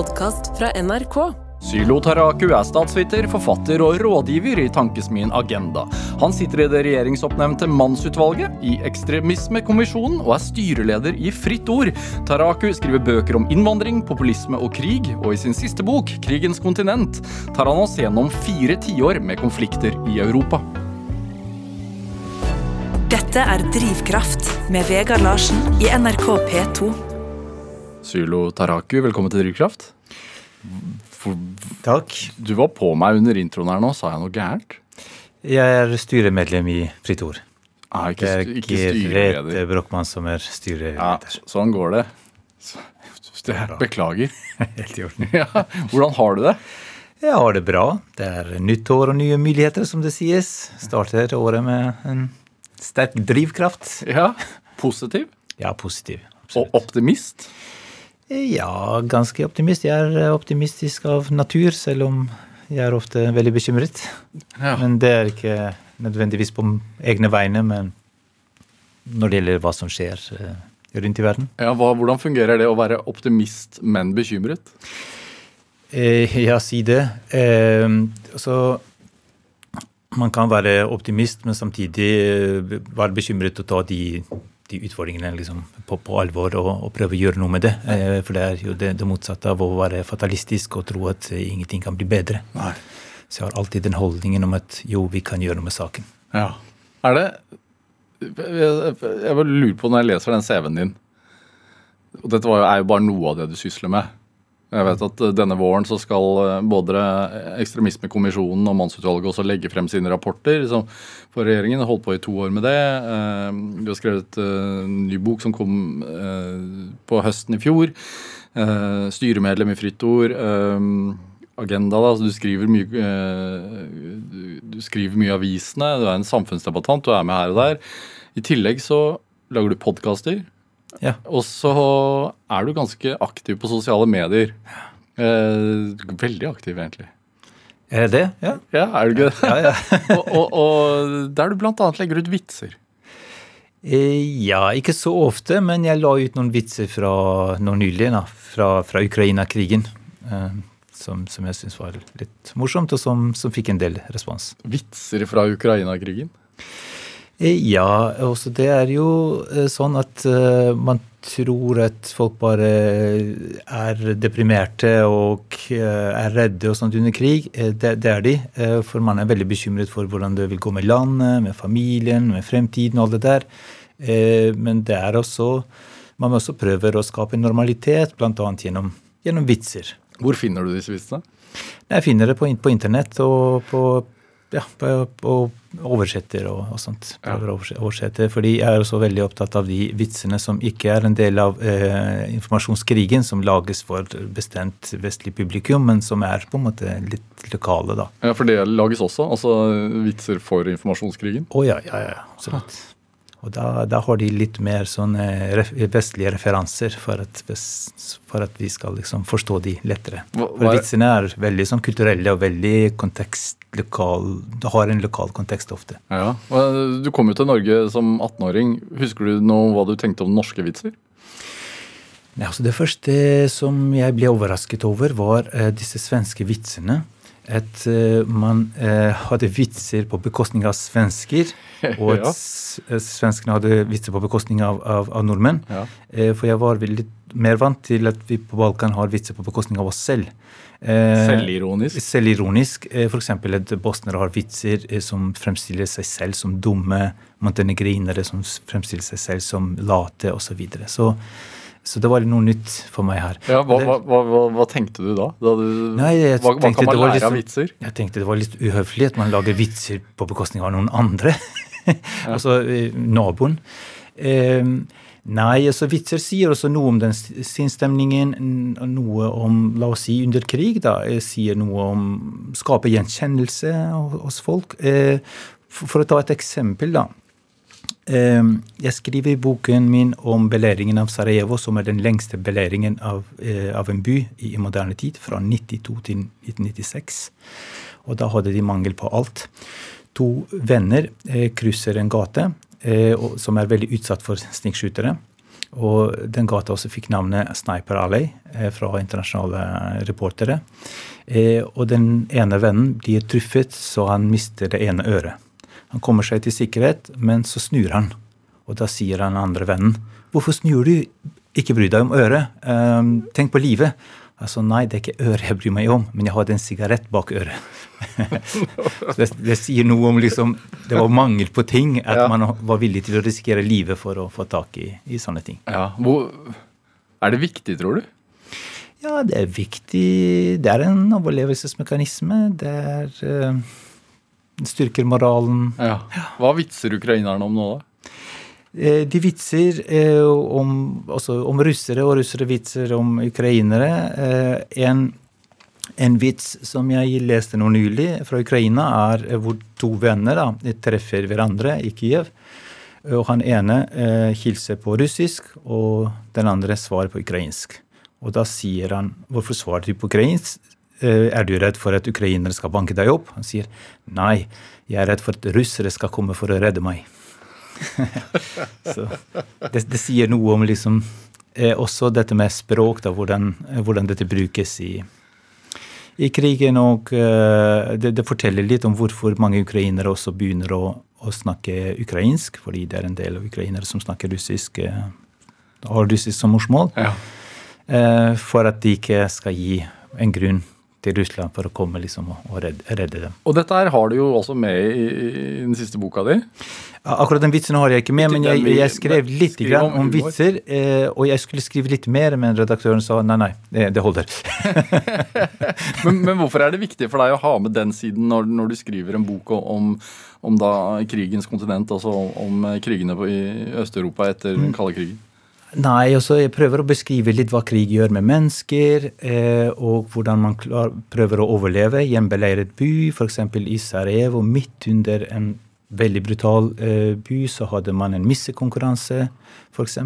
podkast fra NRK. Sylo Taraku er statsviter, forfatter og rådgiver i tankesmien Agenda. Han sitter i det regjeringsoppnevnte Mannsutvalget, i Ekstremismekommisjonen og er styreleder i Fritt Ord. Taraku skriver bøker om innvandring, populisme og krig, og i sin siste bok, Krigens kontinent, tar han oss gjennom fire tiår med konflikter i Europa. Dette er Drivkraft med Vegard Larsen i NRK P2. Sylo Taraku, velkommen til Drivkraft. Takk. du var på meg under introen her nå, sa jeg noe gærent? Jeg er styremedlem i Fritt Ord. Ah, ikke, Det er Grete. Brochmann som er Ja, sånn går det. det er, beklager. Helt i orden. Ja, hvordan har du det? Jeg har det bra. Det er nytt år og nye muligheter, som det sies. Starter året med en sterk drivkraft. Ja, Positiv Ja, positiv. og Absolutt. optimist? Ja, ganske optimist. Jeg er optimistisk av natur, selv om jeg er ofte veldig bekymret. Ja. Men det er ikke nødvendigvis på egne vegne, men når det gjelder hva som skjer eh, rundt i verden. Ja, hva, hvordan fungerer det å være optimist, men bekymret? Eh, ja, si det. Eh, så man kan være optimist, men samtidig eh, være bekymret og ta de, de utfordringene liksom, på, på alvor og, og prøve å gjøre noe med det. Eh, for det er jo det, det motsatte av å være fatalistisk og tro at eh, ingenting kan bli bedre. Nei. Så jeg har alltid den holdningen om at jo, vi kan gjøre noe med saken. Ja. Er det Jeg, bare lurer på når jeg leser den CV-en din Og dette var jo, er jo bare noe av det du sysler med. Jeg vet at eh, denne våren så skal eh, både Ekstremismekommisjonen og Mannsutvalget også legge frem sine rapporter. Så for regjeringen har holdt på i to år med det. Eh, Du har skrevet eh, en ny bok som kom eh, på høsten i fjor. Eh, Styremedlem i Fritt Ord. eh, Agenda, da. Du skriver mye eh, du- skriver mye avisene. Du er en samfunnsdebattant. Du er med her og der. I tillegg så lager du podkaster. Ja. Og så er du ganske aktiv på sosiale medier. Eh, veldig aktiv, egentlig. Er det det? Ja. Ja, er du ikke det? Ja, ja. og, og, og der du annet legger ut vitser. Eh, Ja, ikke så ofte, men jeg la ut noen vitser fra nå nylig, da, fra, fra Ukraina-krigen. eh, Som, som jeg syns var litt morsomt, og som, som fikk en del respons. Vitser fra Ukraina-krigen. Eh, Ja, også det er jo eh, sånn at eh, man tror at folk bare er deprimerte og er redde og sånt under krig. Det, det er de, for man er veldig bekymret for hvordan det vil gå med landet, med familien, med fremtiden og alt det der. Men det er også Man også prøver å skape en normalitet, bl.a. Gjennom, gjennom vitser. Hvor finner du disse vitsene? Jeg finner det på, på internett og på, ja, på, på oversetter og, og sånt. Prøver å oversette, fordi jeg er også veldig opptatt av de vitsene som ikke er en del av eh, informasjonskrigen, som lages for bestemt vestlig publikum, men som er på en måte litt lokale, da. Ja, For det lages også. Altså vitser for informasjonskrigen. Å ja, ja, ja, absolutt. Og da, da har de litt mer sånne vestlige referanser for at, for at vi skal liksom forstå de lettere. Hva- For hva er- vitsene er veldig sånn kulturelle og veldig kontekst, lokal, har en lokal kontekst ofte. Ja, Du kom jo til Norge som 18-åring. Husker du nå hva du tenkte om norske vitser? Ja, altså det første som jeg ble overrasket over, var eh, disse svenske vitsene. At eh, man eh, hadde vitser på bekostning av svensker, og at Ja. svenskene hadde vitser på bekostning av, av, av nordmenn. Ja. For jeg var litt mer vant til at vi på Balkan har vitser på bekostning av oss selv. Eh, Selvironisk. Selvironisk. F.eks. For eksempel at bosnere har vitser eh, som fremstiller seg selv som dumme, montenegrinere som fremstiller seg selv som late, osv. Så, videre. så så det var noe nytt for meg her. Ja, hva, hva, hva, hva, tenkte du da? da du, Nei, jeg hva, kan man lære litt, av liksom- vitser? Jeg tenkte det var litt uhøflig at man lager vitser på bekostning av noen andre. altså eh, naboen. Eh, nei, altså vitser sier også noe om den sinnsstemningen, noe om, la oss si, under krig, da. eh, Sier noe om Skaper gjenkjennelse hos folk. Eh, for, å ta et eksempel, da. Eh, Jeg skriver i boken min om belæringen av Sarajevo, som er den lengste belæringen av, av en by i, moderne tid, fra 92 til 1996. Og da hadde de mangel på alt. To venner krysser en gate som er veldig utsatt for snikskytere. Og den gata også fikk navnet Sniper Alley eh, fra internasjonale reportere. Eh, og den ene vennen blir truffet, så han mister det ene øret. Han kommer seg til sikkerhet, men så snur han. Og da sier han andre vennen Hvorfor snur du? Ikke bry deg om øret. Tenk på livet. Altså, Nei, det er ikke øret jeg bryr meg om, men jeg hadde en sigarett bak øret. det, det, sier noe om liksom, Det var mangel på ting. At ja. man var villig til å risikere livet for å få tak i, i sånne ting. Ja, Hvor, Er det viktig, tror du? Ja, det er viktig. Det er en overlevelsesmekanisme. Det er uh, styrker moralen. Ja. Hva vitser ukrainerne om nå, da? Eh, de vitser eh, om, altså om, russere, og russere vitser om ukrainere. Eh, en, en, vits som jeg leste nå nylig fra Ukraina, er hvor to venner da, treffer hverandre i Kiev. Og Han ene hilser på russisk, og den andre svarer på ukrainsk. Og Da sier han 'Hvorfor svarer du på ukrainsk?' Er du redd for at ukrainere skal banke deg opp? Han sier nei, jeg er redd for at russere skal komme for å redde meg. så det, det, sier noe om liksom eh, også dette med språk, da, hvordan, hvordan dette brukes i, i krigen. Og eh, det, det, forteller litt om hvorfor mange ukrainere også begynner å, å, snakke ukrainsk, fordi det er en del ukrainere som snakker russisk, eh, har russisk som morsmål. Ja. Eh, for at de ikke skal gi en grunn til Russland for å komme liksom og redde, dem. Og dette her har du jo også med i, den siste boka di. Akkurat den vitsen har jeg ikke med, men jeg, jeg skrev litt grann om, vitser. Eh, og jeg skulle skrive litt mer, men redaktøren sa nei, nei, det holder. men, men, hvorfor er det viktig for deg å ha med den siden når, når du skriver en bok om, om krigens kontinent, altså om krigene i Øst-Europa etter den kalde krigen? Nei, altså jeg prøver å beskrive litt hva krig gjør med mennesker, eh, og hvordan man klar, prøver å overleve i en beleiret by, f.eks. i Sarajevo. Midt under en veldig brutal eh, by så hadde man en missekonkurranse, f.eks.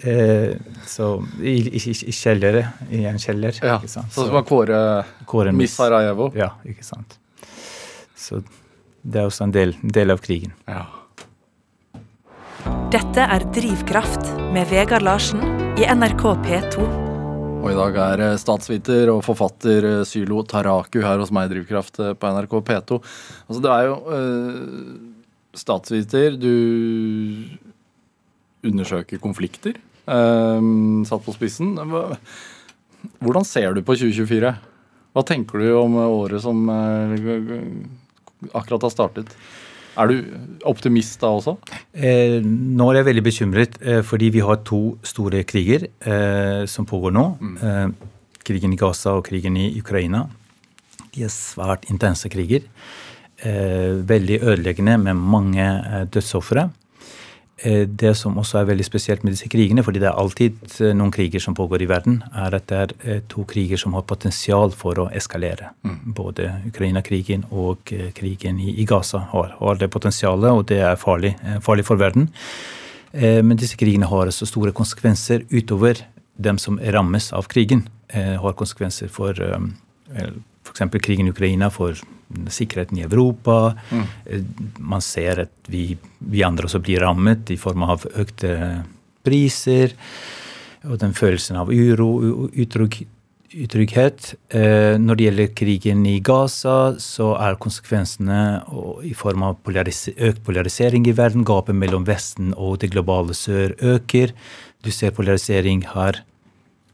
Eh, så i, i, i kjellere, i en kjeller. Ja, Sånn som man kårer kåre Miss Sarajevo? Ja, ikke sant. Så det er også en del, del av krigen. Ja. Dette er Drivkraft med Vegard Larsen i NRK P2. Og i dag er eh, statsviter og forfatter eh, Sylo Taraku her hos meg i Drivkraft eh, på NRK P2. Altså, du er jo øh, statsviter. Du undersøker konflikter. Øh, satt på spissen. Hvordan ser du på 2024? Hva tenker du om året som akkurat har startet? Er du optimist da også? Eh, nå er jeg veldig bekymret, eh, fordi vi har to store kriger eh, som pågår nå. Mm. Eh, krigen i Gaza og krigen i Ukraina. De er svært intense kriger. Eh, veldig ødeleggende med mange eh, dødsofre. Eh, det som også er veldig spesielt med disse krigene, fordi det er alltid eh, noen kriger som pågår i verden, er at det er eh, to kriger som har potensial for å eskalere. Mm. Både Ukraina-krigen og krigen i Gaza har, har, det potensialet, og det er farlig, farlig for verden. Men disse krigene har så store konsekvenser utover dem som rammes av krigen. Har konsekvenser for f.eks. krigen i Ukraina, for sikkerheten i Europa. Mm. Man ser at vi, vi, andre også blir rammet i form av økte priser. Og den følelsen av uro, utrygg, utrygghet. Eh, når det gjelder krigen i Gaza, så er konsekvensene i form av polaris økt polarisering i verden. Gapet mellom Vesten og det globale sør øker. Du ser polarisering her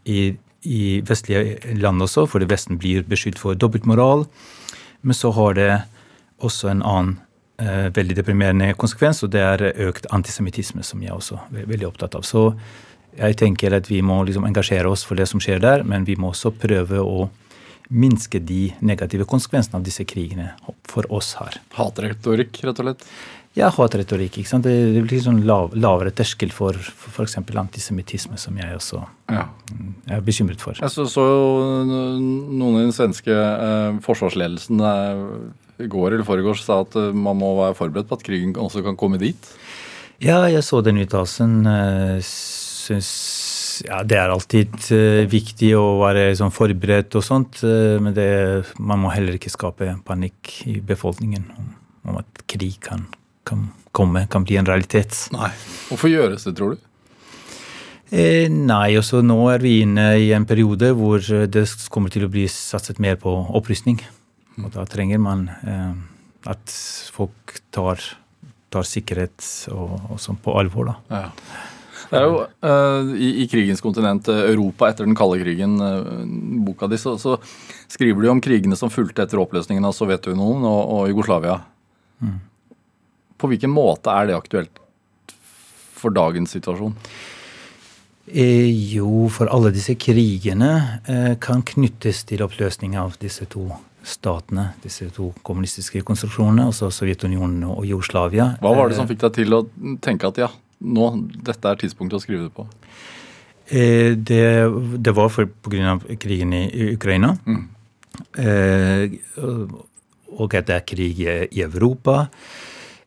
i, i vestlige land også, fordi Vesten blir beskyldt for dobbeltmoral. Men så har det også en annen eh, veldig deprimerende konsekvens, og det er økt antisemittisme, som jeg også er veldig opptatt av. Så jeg tenker at vi må liksom engasjere oss for det som skjer der, men vi må også prøve å minske de negative konsekvensene av disse krigene for oss her. Hatretorikk, rett og slett? Ja, hatretorikk. ikke sant? Det, blir sånn lav, lavere terskel for f.eks. antisemittisme, som jeg også ja. er bekymret for. Jeg så, så noen i den svenske eh, forsvarsledelsen eh, i går eller foregårs sa at eh, man må være forberedt på at krigen også kan komme dit? Ja, jeg så den uttalelsen. Eh, syns ja, det er alltid viktig å være sånn, forberedt og sånt, men det, man må heller ikke skape panikk i befolkningen om, om at krig kan kan komme, kan bli en realitet. Nei. Hvorfor gjøres det, tror du? Eh, nei, også nå er vi inne i en periode hvor det kommer til å bli satset mer på opprustning. Og da trenger man eh, at folk tar, tar sikkerhet og, og sånn på alvor, da. Ja. Det er jo uh, i, i, krigens kontinent, Europa etter den kalde krigen, uh, boka di, så, så, skriver du om krigene som fulgte etter oppløsningen av Sovjetunionen og, og Jugoslavia. Mm. På hvilken måte er det aktuelt for dagens situasjon? Eh, jo, for alle disse krigene eh, kan knyttes til oppløsning av disse to statene, disse to kommunistiske konstruksjonene, altså Sovjetunionen og Jugoslavia. Hva var det som fikk deg til å tenke at ja, nå, dette er tidspunktet å skrive det på? Eh, det, det, var av krigen i, i Ukraina. Mm. Eh, og at det er krig i Europa.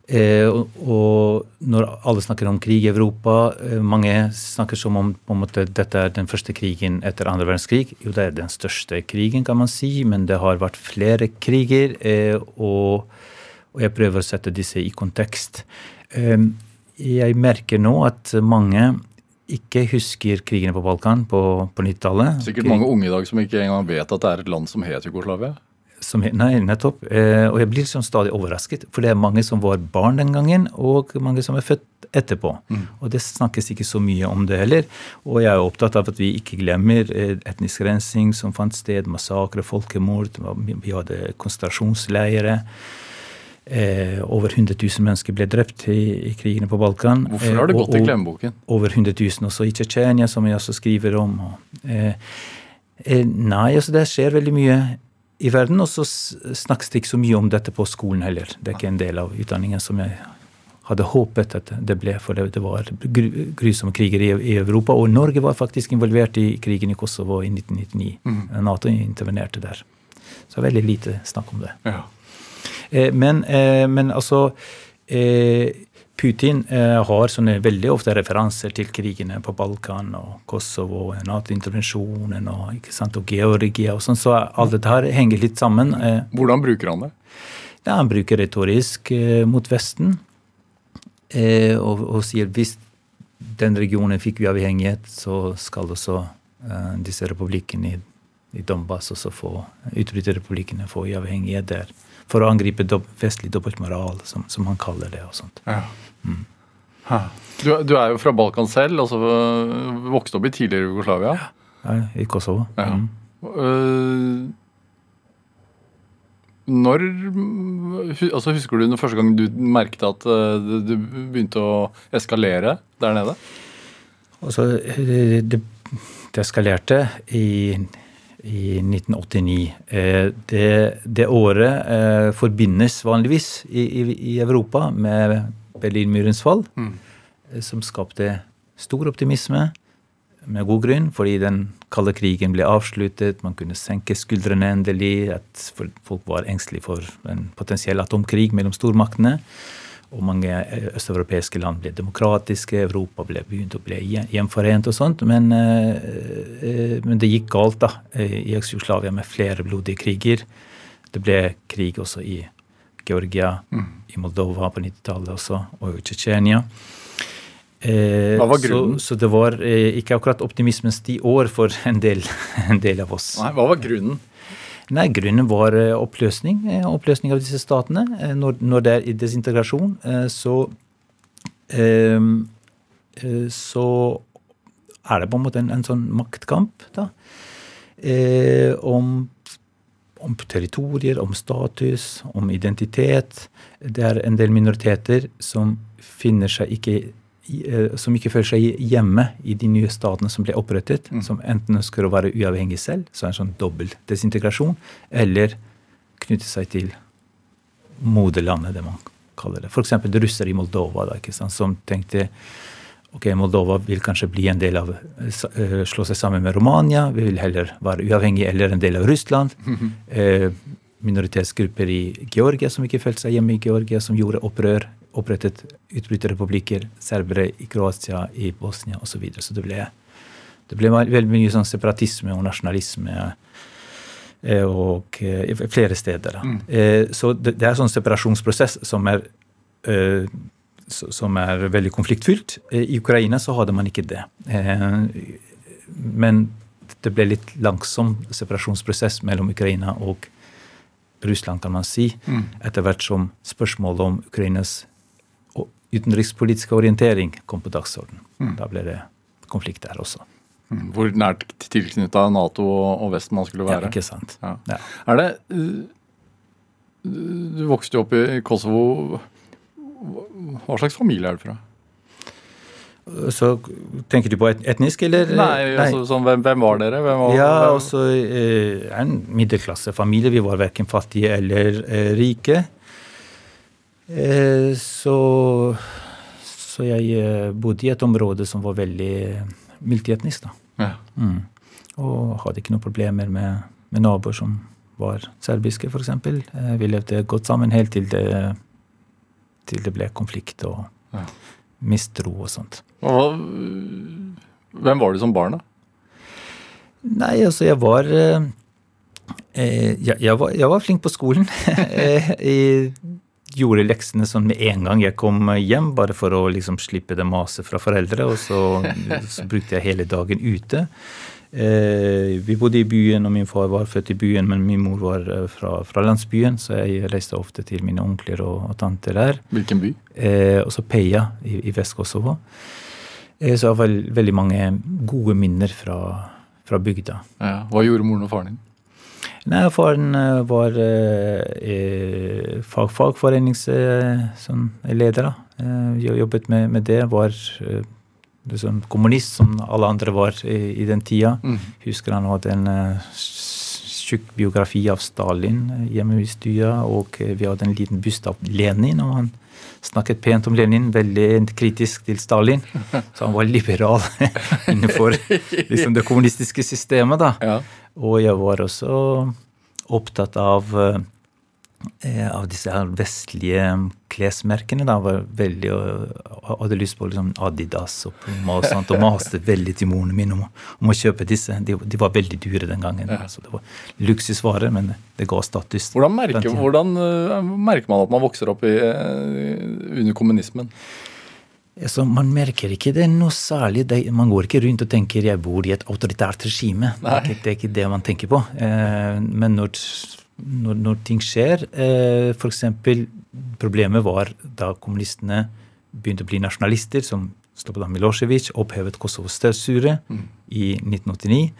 Eh, og når alle snakker om krig i Europa, eh, mange snakker som om på en måte, dette er den første krigen etter andre verdenskrig. Jo, det er den største krigen, kan man si, men det har vært flere kriger. Eh, og, og, jeg prøver å sette disse i kontekst. Jeg merker nå at mange ikke husker krigene på Balkan på, på 90-tallet. Sikkert mange unge i dag som ikke engang vet at det er et land som het Jugoslavia? Som, nei, nettopp. Eh, og jeg blir sånn stadig overrasket. For det er mange som var barn den gangen, og mange som er født etterpå. Mm. Og det snakkes ikke så mye om det heller. Og jeg er opptatt av at vi ikke glemmer eh, etnisk rensing som fant sted, massakre, folkemord. Vi hadde konsentrasjonsleirer. Eh, over 100 000 mennesker ble drept i, i krigene på Balkan. Hvorfor har det gått i glemmeboken? Over 100 000 også i Tsjetsjenia, som jeg også skriver om. Eh, eh, nei, altså det skjer veldig mye i verden. Og så snakkes det ikke så mye om dette på skolen heller. Det er ikke en del av utdanningen som jeg hadde håpet at det ble, for det, var grusomme kriger i, i, Europa. Og Norge var faktisk involvert i krigen i Kosovo i 1999. Mm. Nato intervenerte der. Så veldig lite snakk om det. Ja. Eh, men, eh, men, altså eh, Putin eh, har sånne veldig ofte referanser til krigene på Balkan og Kosovo, Nato-intervensjonen og, og, Georgia og sånn, så alt dette her henger litt sammen. Eh. Hvordan bruker han det? Ja, han bruker retorisk eh, mot Vesten eh, og, og, sier hvis den regionen fikk uavhengighet, så skal også eh, disse republikkene i, i Donbas også få utbryterrepublikkene få uavhengighet der for å angripe dob vestlig dobbeltmoral, som, som, han kaller det. og sånt. Ja. Mm. Du, du, er jo fra Balkan selv, altså vokste opp i tidligere Jugoslavia? Ja, i Kosovo. Ja. Mm. Uh, når altså Husker du den første gang du merket at uh, du begynte å eskalere der nede? Altså, det, det eskalerte i i 1989. Eh, det, det året eh, forbindes vanligvis i, i, i, Europa med Berlinmurens fall, mm. Eh, som skapte stor optimisme, med god grunn, fordi den kalde krigen ble avsluttet, man kunne senke skuldrene endelig, at folk var engstelige for en potensiell atomkrig mellom stormaktene og mange eh, østeuropeiske land ble demokratiske, Europa ble begynt å bli gjenforent og sånt. Men, eh, eh, men det gikk galt da, i Jugoslavia med flere blodige kriger. Det ble krig også i Georgia, mm. i Moldova på 90-tallet også, og i Tsjetsjenia. Hva var grunnen? Så, så, det var ikke akkurat optimismens ti år for en del, en del av oss. Nei, Hva var grunnen? Nei, Grunnen var eh, oppløsning. Eh, oppløsning av disse statene. Eh, når, når det er desintegrasjon, så Så er det på en måte en, en sånn maktkamp da, om, om territorier, om status, om identitet. Det er en del minoriteter som finner seg ikke som ikke føler seg hjemme i de nye statene som ble opprettet, mm. som enten ønsker å være uavhengig selv, så er en sånn dobbel desintegrasjon, eller knytte seg til moderlandet, det man kaller det. F.eks. russere i Moldova, da, ikke sant, som tenkte ok, Moldova vil kanskje bli en del av, uh, slå seg sammen med Romania, vi vil heller være uavhengig eller en del av Russland. Mm -hmm. eh, minoritetsgrupper i Georgia som ikke følte seg hjemme i Georgia, som gjorde opprør opprettet utbryterrepublikker, serbere i Kroatia, i Bosnia osv. Så, videre. så det ble, det ble veldig mye sånn separatisme og nasjonalisme eh, og flere steder. Mm. Eh, så det, det, er sånn separasjonsprosess som er som er veldig konfliktfylt. Eh, I Ukraina så hadde man ikke det. Eh, Men det ble litt langsom separasjonsprosess mellom Ukraina og Russland, kan man si. Etter hvert som spørsmålet om Ukrainas utenrikspolitiske orientering kom på dagsordenen. Da ble det konflikt der også. Mm, Hvor nært tilknytta Nato og Vesten man skulle Ja, ikke sant? Ja. Ja. Er det Du vokste jo opp i Kosovo. Hva slags familie er du fra? Så tenker du på etnisk, eller? Nei, altså, sånn, hvem, hvem var dere? Hvem var, Ja, hvem, også eh, en middelklassefamilie. Vi var verken fattige eller eh, rike. Eh, så, så jeg eh, bodde i et område som var veldig multietnisk, da. ja. Mm. Og hadde ikke noen problemer med, med naboer som var serbiske, f.eks. Eh, vi levde godt sammen helt til det, til det ble konflikt og Ja. mistro og sånt. Og hvem var du som barn, da? Nei, altså jeg var eh, eh, jeg, jeg var, jeg var flink på skolen. Eh, jeg gjorde leksene sånn med en gang jeg kom hjem, bare for å liksom slippe det maset fra foreldre. Og så, så brukte jeg hele dagen ute. Eh, vi bodde i byen, og min far var født i byen, men min mor var eh, fra, fra landsbyen, så jeg reiste ofte til mine onkler og, og tanter der. Hvilken by? Eh, og så Peia i, i Vest-Kosovo. Eh, så jeg har vel, veldig mange gode minner fra, fra bygda. Ja. Hva gjorde moren og faren din? Nei, Faren eh, var eh, eh, fag, fagforeningsleder. Sånn. Eh, jobbet med, med det. Var eh, liksom kommunist, som alle andre var i, i den tida. Mm. Husker han hadde en eh, tjukk biografi av Stalin eh, hjemme i stua, og eh, vi hadde en liten byst av Lenin. og han Snakket pent om Lenin, veldig kritisk til Stalin. Så han var liberal innenfor liksom, det kommunistiske systemet. da. Ja. Og jeg var også opptatt av, eh, av disse her vestlige klesmerkene. da, var veldig, og Hadde lyst på liksom Adidas og Puma og sånt, og maste veldig til moren min om, om å kjøpe disse. De, de var veldig dyre den gangen. så Det var luksusvarer, men det ga status. Hvordan, merker, hvordan eh, merker man at man vokser opp i, eh, under kommunismen? Altså, man merker ikke det noe særlig. Det, man går ikke rundt og tenker 'jeg bor i et autoritært regime'. Det er, ikke, det er ikke det man tenker på. Eh, men når, når, når ting skjer eh, F.eks. problemet var da kommunistene begynte å bli nasjonalister, som Slobodan Milosevic opphevet Kosovos støvsure i 1989.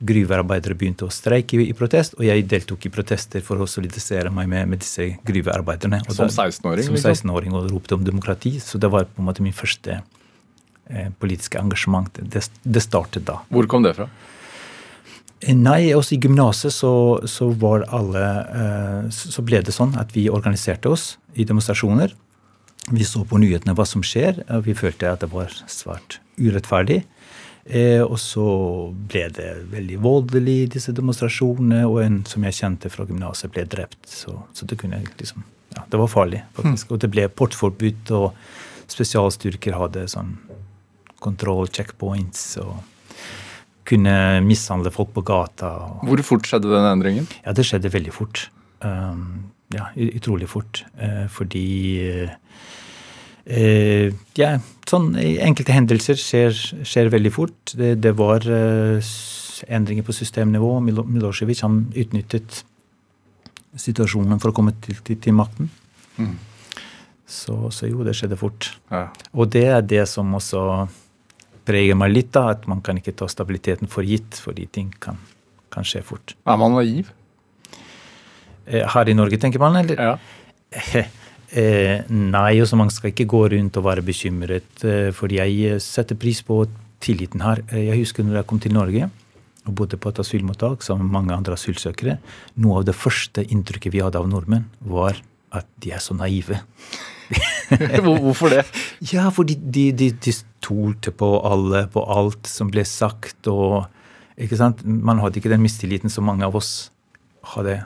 Gruvearbeidere begynte å streike i, i protest, og jeg deltok i protester for å solidisere meg med, med disse gruvearbeiderne. Og Som 16-åring, Som liksom? 16-åring og ropte om demokrati. Så det var på en måte min første eh, politiske engasjement. Det, det startet da. Hvor kom det fra? Eh, Nei, også i gymnaset så, så var alle eh, Så så ble det sånn at vi organiserte oss i demonstrasjoner. Vi så på nyhetene hva som skjer, og vi følte at det var svært urettferdig. Eh, og så ble det veldig voldelig, disse demonstrasjonene, og en som jeg kjente fra gymnaset, ble drept. Så, så det kunne liksom Ja, det var farlig, faktisk. Og det ble portforbud, og spesialstyrker hadde sånn kontroll, checkpoints, og kunne mishandle folk på gata. og Hvor fort skjedde den endringen? ja, det skjedde veldig fort. Um, ja, utrolig fort. Uh, fordi eh, Ja, sånn enkelte hendelser skjer, skjer veldig fort. Det, det var eh, endringer på systemnivå. Milo Milosevic han utnyttet situasjonen for å komme til, til, til makten. Mm. Så, så jo, det skjedde fort. Ja. Og det er det som også preger meg litt, da, at man kan ikke ta stabiliteten for gitt, fordi ting kan, kan skje fort. Er man naiv? Eh, Her i Norge, tenker man? eller? Ja. Eh, nei, også man skal ikke gå rundt og være bekymret, eh, fordi jeg eh, setter pris på tilliten her. Jeg husker når jeg kom til Norge og bodde på et asylmottak sammen med mange andre asylsøkere. Noe av det første inntrykket vi hadde av nordmenn, var at de er så naive. Hvorfor det? Ja, fordi de, de, de stolte på alle, på alt som ble sagt. og ikke sant? Man hadde ikke den mistilliten som mange av oss hadde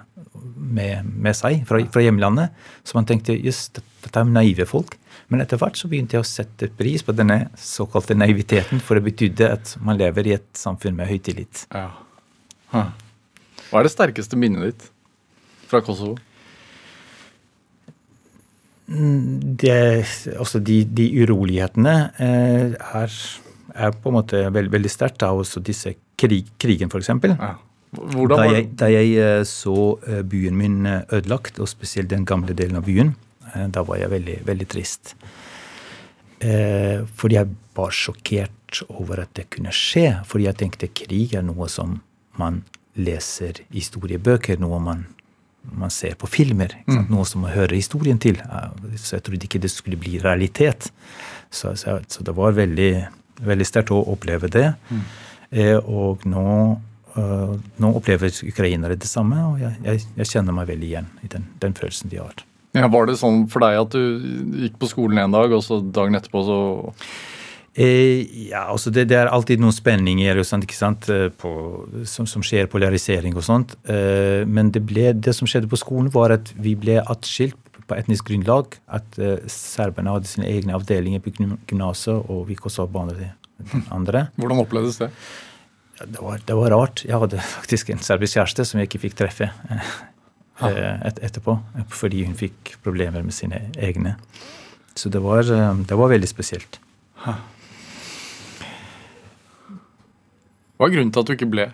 med, med seg fra, fra hjemlandet. Så man tenkte just, dette er naive folk. Men etter hvert så begynte jeg å sette pris på denne såkalte naiviteten, for det betydde at man lever i et samfunn med høy tillit. Ja. Huh. Hva er det sterkeste minnet ditt fra Kosovo? det, også de, de urolighetene eh, er, er, på en måte veld, veldig sterkt. Også disse krig, krigen, f.eks. Ja. Da jeg, da jeg eh, så eh, byen min eh, ødelagt, og spesielt den gamle delen av byen, da var jeg veldig, veldig trist. Fordi jeg var sjokkert over at det kunne skje. Fordi jeg tenkte krig er noe som man leser i historiebøker, noe man, man ser på filmer. Mm. Noe som man hører historien til. Så jeg trodde ikke det skulle bli realitet. Så, så, så det var veldig, veldig sterkt å oppleve det. Mm. Og nå nå opplever ukrainere det samme, og jeg, jeg, jeg, kjenner meg veldig igjen i den, den, følelsen de har. Ja, Var det sånn for deg at du gikk på skolen en dag, og så dagen etterpå så eh, Ja, altså det, det, er alltid noen spenninger sant, ikke sant, eh, på, som, som, skjer, polarisering og sånt. Eh, men det, ble, det, som skjedde på skolen, var at vi ble atskilt på etnisk grunnlag. At eh, serberne hadde sine egne avdelinger på gymnaset, og vi var andre. Hvordan opplevdes det? Det, var, det, var, rart. Jeg hadde faktisk en serbisk kjæreste som jeg ikke fikk treffe eh, et, etterpå. Fordi hun fikk problemer med sine egne. Så det var, eh, det var veldig spesielt. Hva er grunnen til at du ikke ble?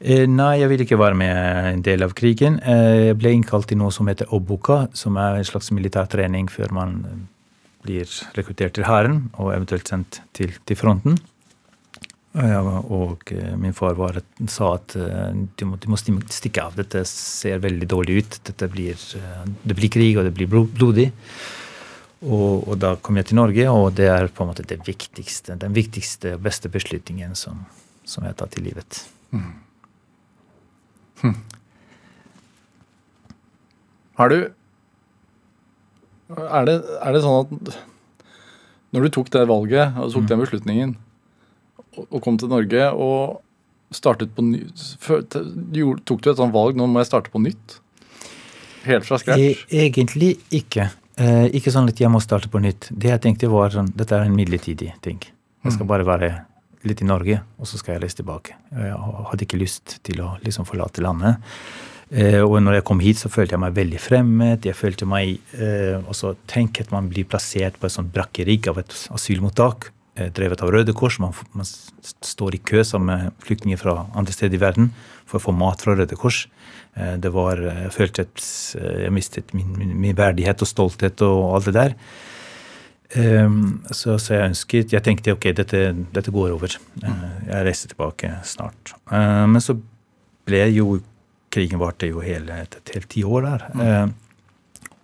Eh, nei, jeg ville ikke være med en del av krigen. Eh, jeg ble innkalt til noe som heter Obuka, som er en slags militærtrening før man blir rekruttert til hæren og eventuelt sendt til, til fronten. Og eh, min far var, sa at du de må, de må, stikke av. Dette ser veldig dårlig ut. Blir, eh, det blir krig, og det blir blodig. Og, og, da kom jeg til Norge, og det er på en måte det viktigste, den viktigste og beste beslutningen som, som jeg har tatt i livet. Mm. Hm. Har du er det, er det sånn at når du tok det valget og tok mm. den beslutningen, og kom til Norge og startet på ny, Tok du et sånt valg nå må jeg starte på nytt? Helt fra scratch? E, egentlig ikke. Eh, ikke sånn at jeg må starte på nytt. Det jeg tenkte var sånn, Dette er en midlertidig ting. Jeg skal mm. bare være litt i Norge, og så skal jeg reise tilbake. Jeg hadde ikke lyst til å liksom forlate landet. Eh, og når jeg kom hit, så følte jeg meg veldig fremmed. Jeg følte meg eh, også Tenk at man blir plassert på et sånt brakkerigg av et asylmottak. Eh, drevet av Røde Kors. Man, man, står i kø sammen med flyktninger fra andre steder i verden for å få mat fra Røde Kors. Eh, det var, eh, Jeg følte at jeg mistet min, min, min verdighet og stolthet og alt det der. Så, så, jeg ønsket Jeg tenkte ok, dette, dette går over. Jeg reiser tilbake snart. Men så ble jo Krigen varte jo hele et, et helt tiår der. Mm.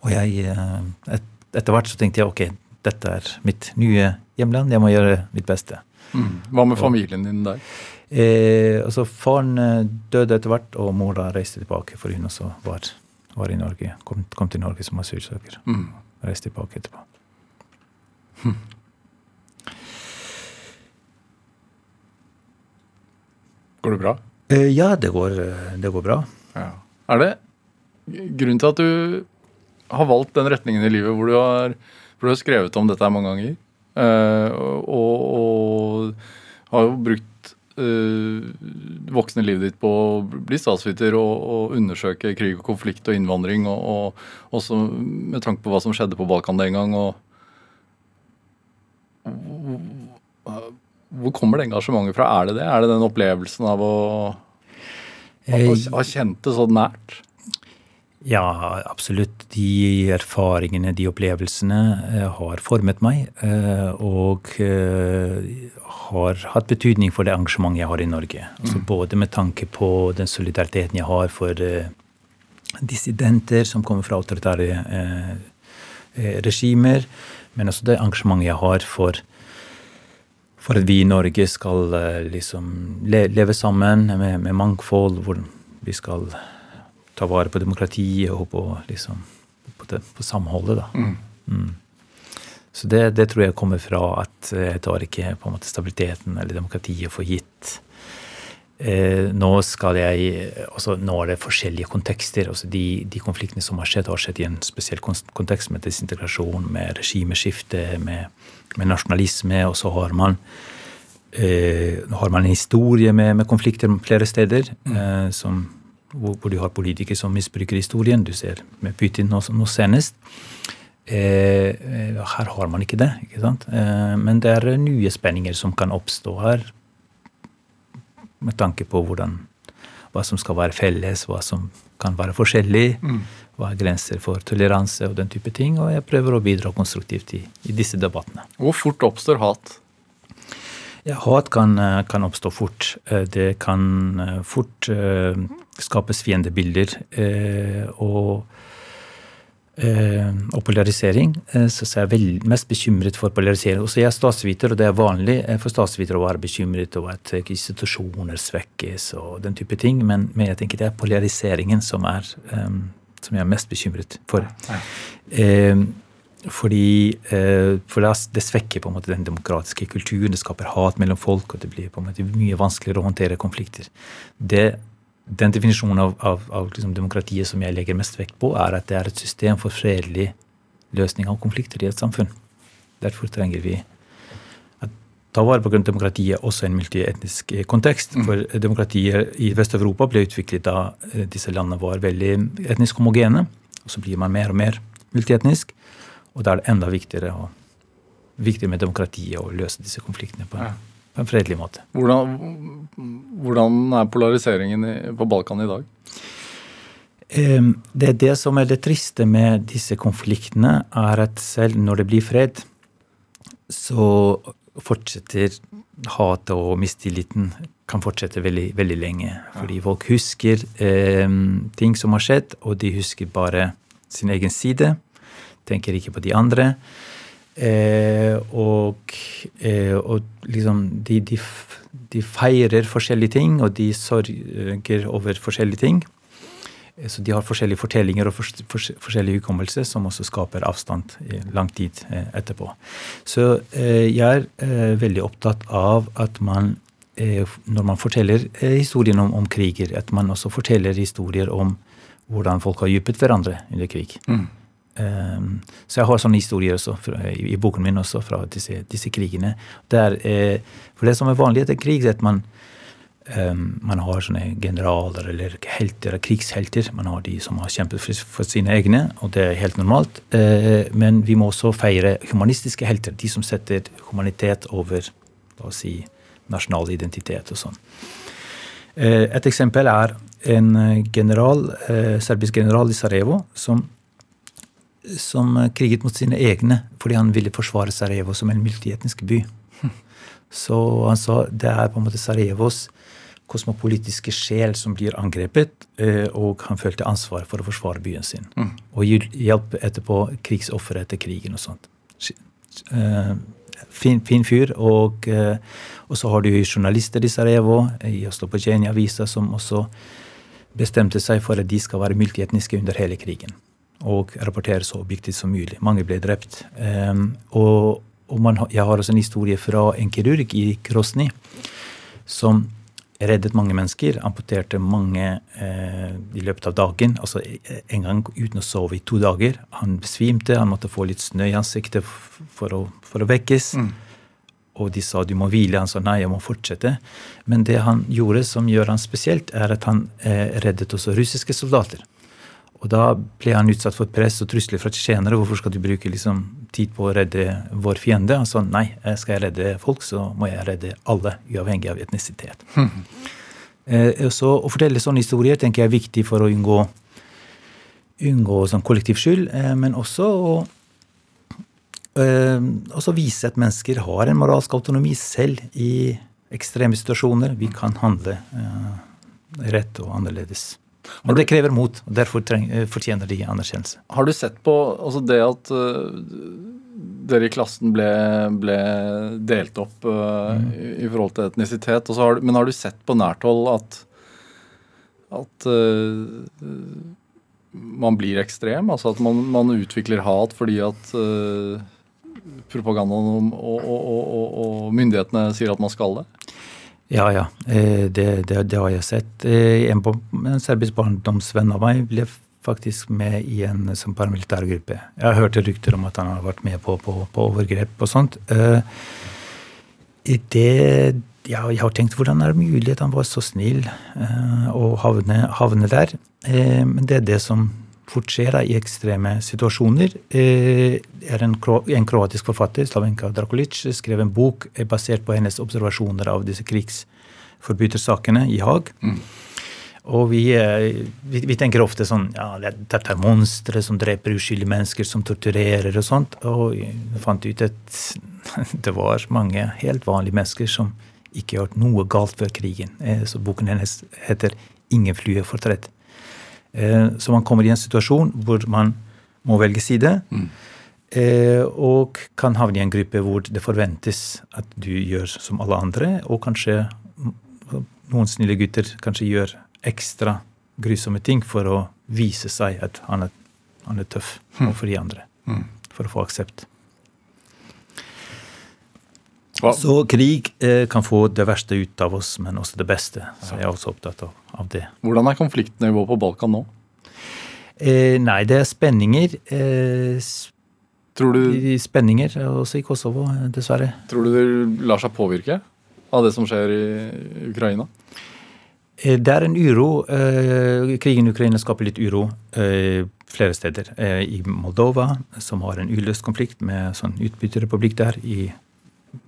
Og jeg et, Etter hvert så tenkte jeg ok, dette er mitt nye hjemland. Jeg må gjøre mitt beste. Mm. Hva med familien din der? Eh, altså Faren eh, døde etter hvert, og mora reiste tilbake, for hun også var, var i Norge. Kom, kom, til Norge som asylsøker. Mm. Reiste tilbake etterpå. Hm. Går det bra? Eh, ja, det går, eh, det går bra. Ja. Er det grunnen til at du har valgt den retningen i livet hvor du har, hvor du har skrevet om dette mange ganger? Uh, og, og, har jo brukt uh, voksne livet ditt på å bli statsviter og, og, undersøke krig og konflikt og innvandring, og, og også med tanke på hva som skjedde på Balkan den gang. og hvor kommer det engasjementet fra? Er det det? Er det den opplevelsen av å ha kjent det så nært? Ja, absolutt. De erfaringene, de opplevelsene, eh, har formet meg. Eh, og eh, har hatt betydning for det engasjementet jeg har i Norge. Altså mm. Både med tanke på den solidariteten jeg har for dissidenter som kommer fra autoritære regimer, men også det engasjementet jeg har for, for at vi i Norge skal liksom leve sammen med, med mangfold, hvor vi skal ta vare på demokratiet og på, liksom, på, det, på samholdet. da. Mm. Mm. Så det, det, tror jeg kommer fra at jeg tar ikke på en måte stabiliteten eller demokratiet for gitt. Eh, nå skal jeg, altså Nå er det forskjellige kontekster. altså De, de konfliktene som har skjedd, har skjedd i en spesiell kontekst med desintegrasjon, med regimeskifte, med, med nasjonalisme. Og så har man eh, har man en historie med, med konflikter flere steder mm. eh, som hvor, hvor, du har politikere som misbruker historien. Du ser med Putin nå, nå senest. Eh, eh, her har man ikke det. ikke sant? Eh, men det er nye spenninger som kan oppstå her, med tanke på hvordan, hva som skal være felles, hva som kan være forskjellig. Hva er grenser for toleranse og den type ting. Og jeg prøver å bidra konstruktivt i, i disse debattene. Hvor fort oppstår hat? Ja, hat kan, eh, kan oppstå fort. Eh, Det kan eh, fort skapes fiendebilder. Og, og polarisering. Så så er jeg vel, mest bekymret for polarisering. Også jeg er statsviter, og det er vanlig for statsvitere å være bekymret over at institusjoner svekkes og den type ting. Men, men jeg tenker det er polariseringen som, er, som jeg er mest bekymret for. Eh, fordi eh, for det, svekker på en måte den demokratiske kulturen, det skaper hat mellom folk, og det blir på en måte mye vanskeligere å håndtere konflikter. Det, den definisjonen av, av, av liksom demokratiet som jeg legger mest vekt på, er at det er et system for fredelig løsning av konflikter i et samfunn. Derfor trenger vi å ta vare på demokratiet også i en multietnisk eh, kontekst. For demokratiet i Vest-Europa ble utviklet da eh, disse landene var veldig etnisk homogene. Og så blir man mer og mer multietnisk. Og da er det enda viktigere, å, viktigere med demokratiet å løse disse konfliktene på, Ja. på en fredelig måte. Hvordan, hvordan er polariseringen på Balkan i dag? Det er det som er det triste med disse konfliktene, er at selv når det blir fred, så fortsetter hatet og mistilliten kan fortsette veldig, veldig lenge. Fordi folk husker eh, ting som har skjedd, og de husker bare sin egen side. Tenker ikke på de andre. Eh, og, eh, og liksom de, de, de feirer forskjellige ting, og de sørger over forskjellige ting. Eh, Så de har forskjellige fortellinger og for, for, forskjellig hukommelse, som også skaper avstand i lang tid eh, etterpå. Så eh, jeg er eh, veldig opptatt av at man, når man forteller historien om, om kriger, at man også forteller historier om hvordan folk har dypet hverandre under krig. Um, så jeg har sånne historier også i, boken min også fra disse, disse krigene. Der, eh, for det som er vanlig etter krig, er at man, um, man har sånne generaler eller helter, krigshelter. Man har de som har kjempet for, sine egne, og det er helt normalt. Eh, men vi må også feire humanistiske helter. De som setter humanitet over la oss si, nasjonal identitet og sånn. Eh, Et eksempel er en general, serbisk general i Sarajevo som, som kriget mot sine egne fordi han ville forsvare Sarajevo som en multietnisk by. Så han sa det er på en måte Sarajevos kosmopolitiske sjel som blir angrepet, eh, og han følte ansvar for å forsvare byen sin. Og gi- hjelpe etterpå krigsofre etter krigen og sånt. Eh, Fin, fin fyr. Og, eh, og så har du journalister i Sarajevo, i Oslopocenia-avisa, som også bestemte seg for at de skal være multietniske under hele krigen. Og rapportere så objektivt som mulig. Mange ble drept. Um, og og man, jeg har også en historie fra en kirurg i Krosny som reddet mange mennesker. Amputerte mange eh, i løpet av dagen. altså eh, En gang uten å sove i to dager. Han besvimte, han måtte få litt snø i ansiktet for å, for å vekkes. Og de sa du må hvile. Han sa nei, jeg må fortsette. Men det han gjorde som gjør han spesielt, er at han eh, reddet også russiske soldater. Og da ble han utsatt for press og trusler fra tsjetsjenere. Hvorfor skal du bruke liksom, tid på å redde vår fiende? Han sa nei, skal jeg redde folk, så må jeg redde alle, uavhengig av etnisitet. Eh, så Å fortelle sånne historier tenker jeg er viktig for å unngå, unngå sånn kollektiv skyld, eh, men også å eh, også vise at mennesker har en moralsk autonomi selv i ekstreme situasjoner. Vi kan handle eh, rett og annerledes. Men det krever mot, og derfor eh, fortjener de anerkjennelse. Har du sett på altså det at øh, dere i klassen ble, ble delt opp øh, i, i forhold til etnisitet, har, men har du sett på nært hold at, at uh, man blir ekstrem? Altså at man, man utvikler hat fordi at uh, propagandaen og, og, og, og myndighetene sier at man skal det? Ja, ja. eh, Det, det, det har jeg sett. Eh, En, en serbisk barndomsvenn av meg ble faktisk med i en som paramilitær gruppe. Jeg har hørt rykter om at han har vært med på, på, på overgrep og sånt. Eh, det ja, jeg har tenkt hvordan er det mulig at han var så snill eh, å havne, havne der. Eh, men det er det som skjer i ekstreme situasjoner. Eh, er en, en kroatisk forfatter, Slavenka Drakulic, skrev en bok eh, basert på hennes observasjoner av disse krigsforbrytersakene i Haag. Mm. Og vi, eh, vi, vi, tenker ofte sånn ja, dette er monstre som dreper uskyldige mennesker, som torturerer og sånt. Og vi fant ut at det var mange helt vanlige mennesker som ikke gjort noe galt før krigen. Så boken hennes heter 'Ingen flue fortredt'. Eh, så man kommer i en situasjon hvor man må velge side. Mm. Og kan havne i en gruppe hvor det forventes at du gjør som alle andre, og kanskje noen snille gutter kanskje gjør ekstra grusomme ting for å vise seg at han er, han er tøff mm. overfor de andre. Mm. For å få aksept. Hva? Så krig eh, kan få det verste ut av oss, men også det beste. Så jeg er også opptatt av, av det. Hvordan er konfliktnivået på Balkan nå? Eh, nei, det er spenninger. Eh, Tror du, spenninger også i Kosovo, dessverre. Tror du det lar seg påvirke av det som skjer i Ukraina? Eh, det er en uro. Eh, krigen i Ukraina skaper litt uro eh, flere steder. I Moldova, som har en uløst konflikt med sånn utbytterrepublikk der. i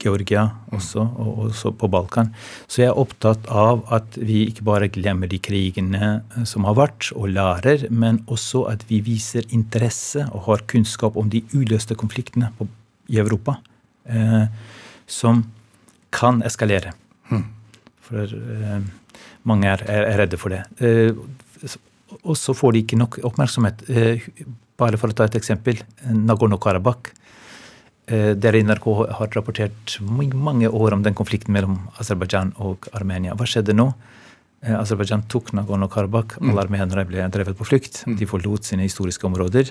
Georgia også, og også på Balkan. Så jeg er opptatt av at vi ikke bare glemmer de krigene eh, som har vært, og lærer, men også at vi viser interesse og har kunnskap om de uløste konfliktene på, i Europa. Eh, som kan eskalere. Hmm. For eh, mange er, er, redde for det. Eh, og så får de ikke nok oppmerksomhet. Eh, bare for å ta et eksempel. Nagorno-Karabakh Eh, dere i NRK har rapportert mange år om den konflikten mellom Aserbajdsjan og Armenia. Hva skjedde nå? Eh, Aserbajdsjan tok Nagorno-Karabakh. Mm. Alle armenere ble drevet på flukt. Mm. De forlot sine historiske områder.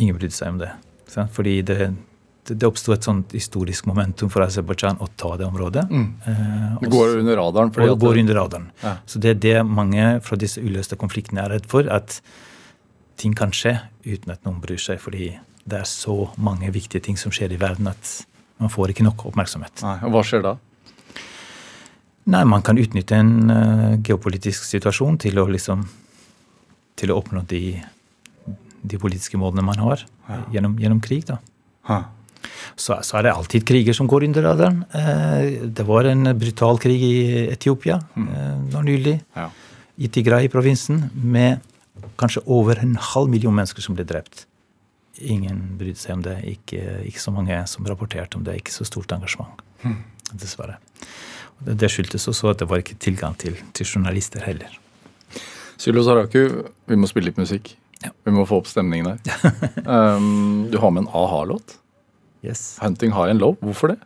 Ingen brydde seg om det. Fordi det, det oppsto et sånt historisk momentum for Aserbajdsjan å ta det området. Mm. Eh, det går under radaren. og det går under radaren. Ja. Så det er det mange fra disse uløste konfliktene er redd for. At ting kan skje uten at noen bryr seg. fordi det er så mange viktige ting som skjer i verden at man får ikke nok oppmerksomhet. Nei, og Hva skjer da? Nei, Man kan utnytte en uh, geopolitisk situasjon til å liksom til å oppnå de, de politiske målene man har ja. gjennom, gjennom, krig. da. Så, så, er det alltid kriger som går under radaren. Uh, det var en brutal krig i Etiopia mm. uh, nå nylig. Ja. I Tigray-provinsen med kanskje over en halv million mennesker som ble drept. Ingen brydde seg om det. Ikke, ikke, så mange som rapporterte om det. Ikke så stort engasjement. Mm. Dessverre. Det, det skyldtes også at det var ikke tilgang til, til journalister heller. Sylo Saraku, vi må spille litt musikk. Ja. Vi må få opp stemningen her. um, du har med en a-ha-låt. Yes. 'Hunting High and Low'. Hvorfor det?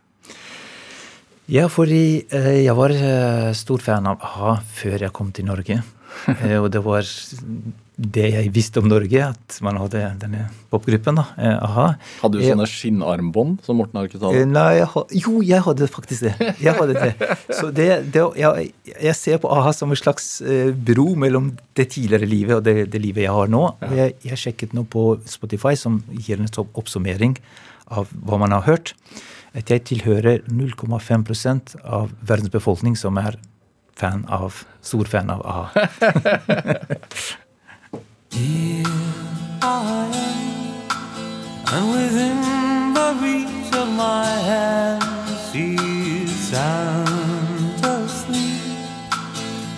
Ja, fordi eh, jeg var eh, stor fan av a-ha før jeg kom til Norge. Eh, og det var det jeg visste om Norge, at man hadde denne popgruppen. da, eh, aha. Hadde du sånne skinnarmbånd som Morten Arketale? Eh, nei, jeg, jo, jeg hadde faktisk det. Jeg hadde det. Så det, det jeg, jeg, ser på a-ha som en slags bro mellom det tidligere livet og det, det livet jeg har nå. Ja. Jeg, jeg, sjekket nå på Spotify, som gir en oppsummering av hva man har hørt. At jeg tilhører 0,5% av verdens befolkning som er fan av, stor fan av a-ha. Here I am, and within the reach of my hand, she's sound asleep,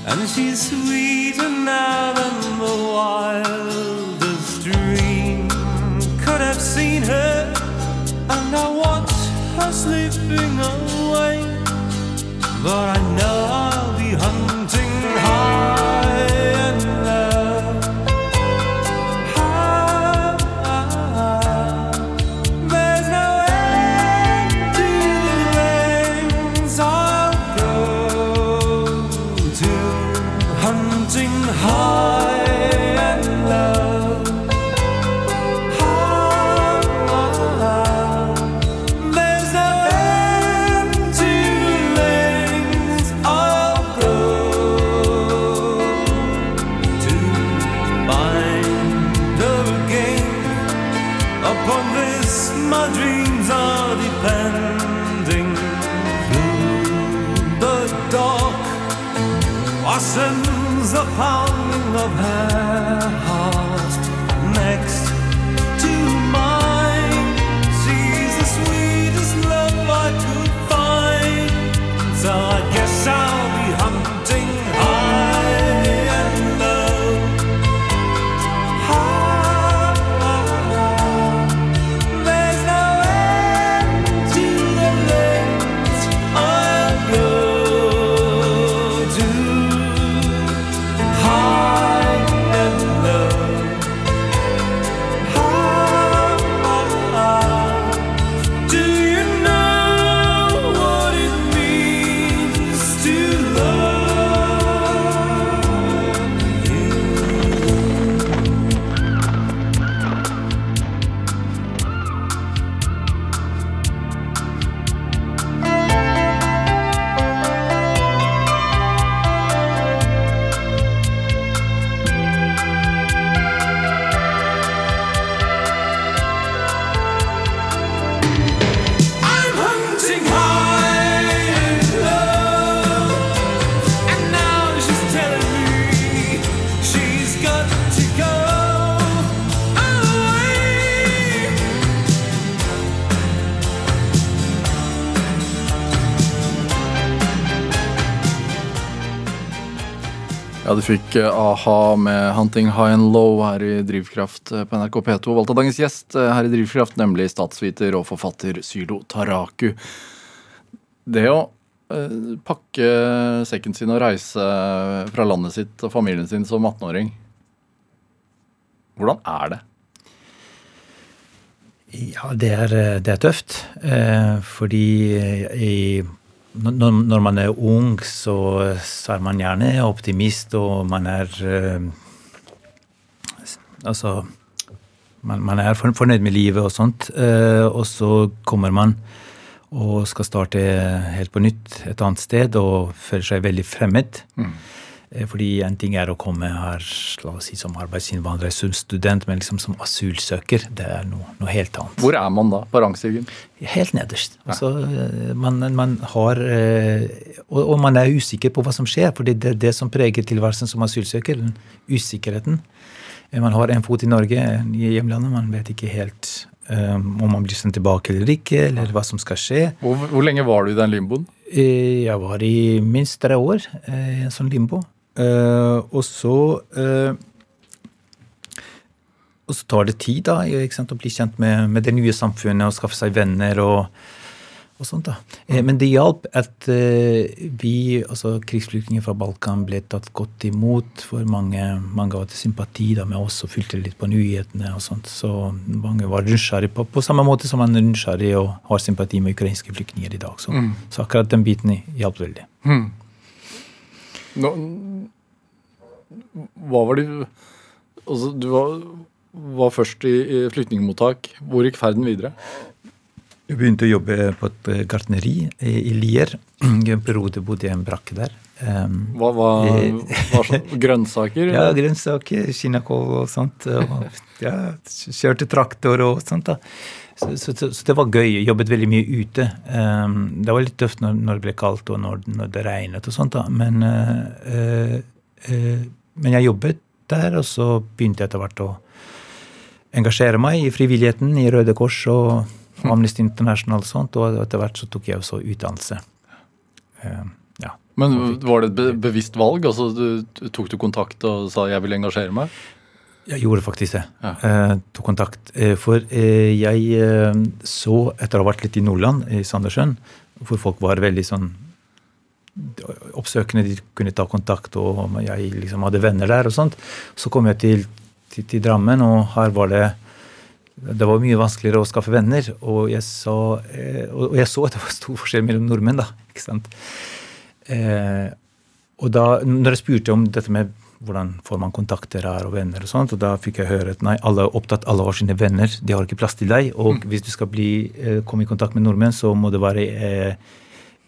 and she's sweeter now than the wildest dream. Could have seen her, and I watch her slipping away, but I know Eh, a-ha med 'Hunting High and Low' her i Drivkraft eh, på NRK P2. Valgt av dagens gjest eh, her i Drivkraft, nemlig statsviter og forfatter Sylo Taraku. Det å eh, pakke sekken sin og reise fra landet sitt og familien sin som 18-åring, hvordan er det? Ja, det er, det er tøft. Fordi i, når, man er ung, så, er man gjerne optimist, og man er eh, Altså man, man er fornøyd med livet og sånt. Eh, og så kommer man og skal starte helt på nytt et annet sted og føler seg veldig fremmed. Eh, Fordi en ting er å komme her la oss si, som arbeidsinnvandrer, som student, men liksom som asylsøker. Det er noe, noe helt annet. Hvor er man da på rangstigen? Helt nederst. Altså, eh, man, man har eh, og, man er usikker på hva som skjer, for det er det som preger tilværelsen som asylsøker. den Usikkerheten. Eh, Man har en fot i Norge, i hjemlandet. Man vet ikke helt Um, om man blir sendt tilbake eller ikke, eller hva som skal skje. Hvor, hvor lenge var du i den limboen? Eh, Jeg var i minst tre år eh, i en sånn limbo. Eh, og så uh, Og så tar det tid da, sant, å bli kjent med, med det nye samfunnet og skaffe seg venner og, og sånt. da. Eh, men det hjalp at eh, vi, altså krigsflyktninger fra Balkan, ble tatt godt imot. For mange, mange hadde sympati da med oss og fulgte litt på nyhetene. og sånt. Så mange var nysgjerrige på, på samme måte som man er nysgjerrig og har sympati med ukrainske flyktninger i dag. Så, så akkurat den biten hjalp veldig. Nå, hva var det Altså, du var, var først i, i flyktningmottak. Hvor gikk ferden videre? Jeg begynte å jobbe på et eh, gartneri i i Lier. I en periode bodde jeg i en brakke der. Um, Hva var sånn, grønnsaker? Ja, grønnsaker, kinakål og sånt. Og, ja, kjørte traktor og sånt. da. Så, så, så, det var gøy. Jeg jobbet veldig mye ute. Um, det var litt tøft når, når det ble kaldt og når, når det regnet og sånt, da. Men, uh, uh, uh, men jeg jobbet der, og så begynte jeg etter hvert å engasjere meg i frivilligheten, i Røde Kors og Amnesty International og sånt, og etter hvert så tok jeg også utdannelse. Um, ja. Men var det et bevisst valg? Altså, du, tok du kontakt og sa 'jeg vil engasjere meg'? Jeg gjorde faktisk det. Ja. Eh, tok kontakt. Eh, for eh, jeg eh, så, etter å ha vært litt i Nordland, i Sandnessjøen, hvor folk var veldig sånn oppsøkende, de kunne ta kontakt, og jeg liksom hadde venner der og sånt. Så kom jeg til, til, til Drammen, og her var det det var mye vanskeligere å skaffe venner, og jeg, så, eh, og jeg så at det var stor forskjell mellom nordmenn. da, ikke sant? Eh, og da, når jeg spurte om dette med hvordan får man kontakter her og venner, og sånt, og da fikk jeg høre at nei, alle er opptatt, alle har sine venner, de har ikke plass til deg. Og hvis du skal bli, eh, komme i kontakt med nordmenn, så må det være eh,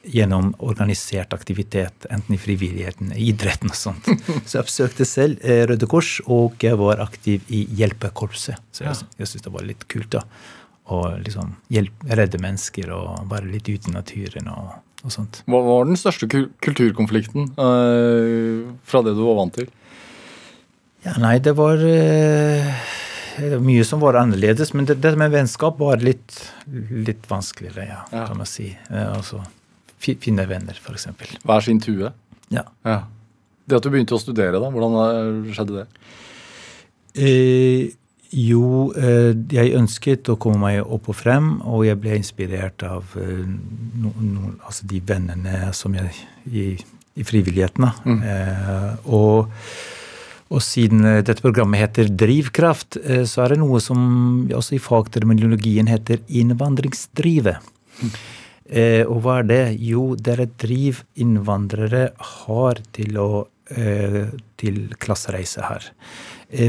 gjennom organisert aktivitet, enten i frivilligheten, i idretten og sånt. Så jeg oppsøkte selv eh, Røde Kors, og jeg var aktiv i hjelpekorpset. Så jeg, jeg syntes det var litt kult, da. Å liksom hjelpe, redde mennesker og være litt ute i naturen og, og sånt. Hva var den største kulturkonflikten eh, fra det du var vant til? Ja, nei, det var eh, mye som var annerledes, men det, det med vennskap var litt, litt vanskeligere, ja, Ja. kan man si. Eh, altså finne venner, eksempel. Hver sin tue? Ja. Ja. Det at du begynte å studere, da, hvordan eh, skjedde det? Eh, jo, eh, jeg ønsket å komme meg opp og frem, og jeg ble inspirert av eh, no, no, altså de vennene som jeg i, i frivilligheten. da. Eh, og, og siden eh, dette programmet heter Drivkraft, eh, så er det noe som også i fagterminologien heter innvandringsdrivet. Eh, og hva er det? Jo, det er et driv innvandrere har til, å, til klassereise her.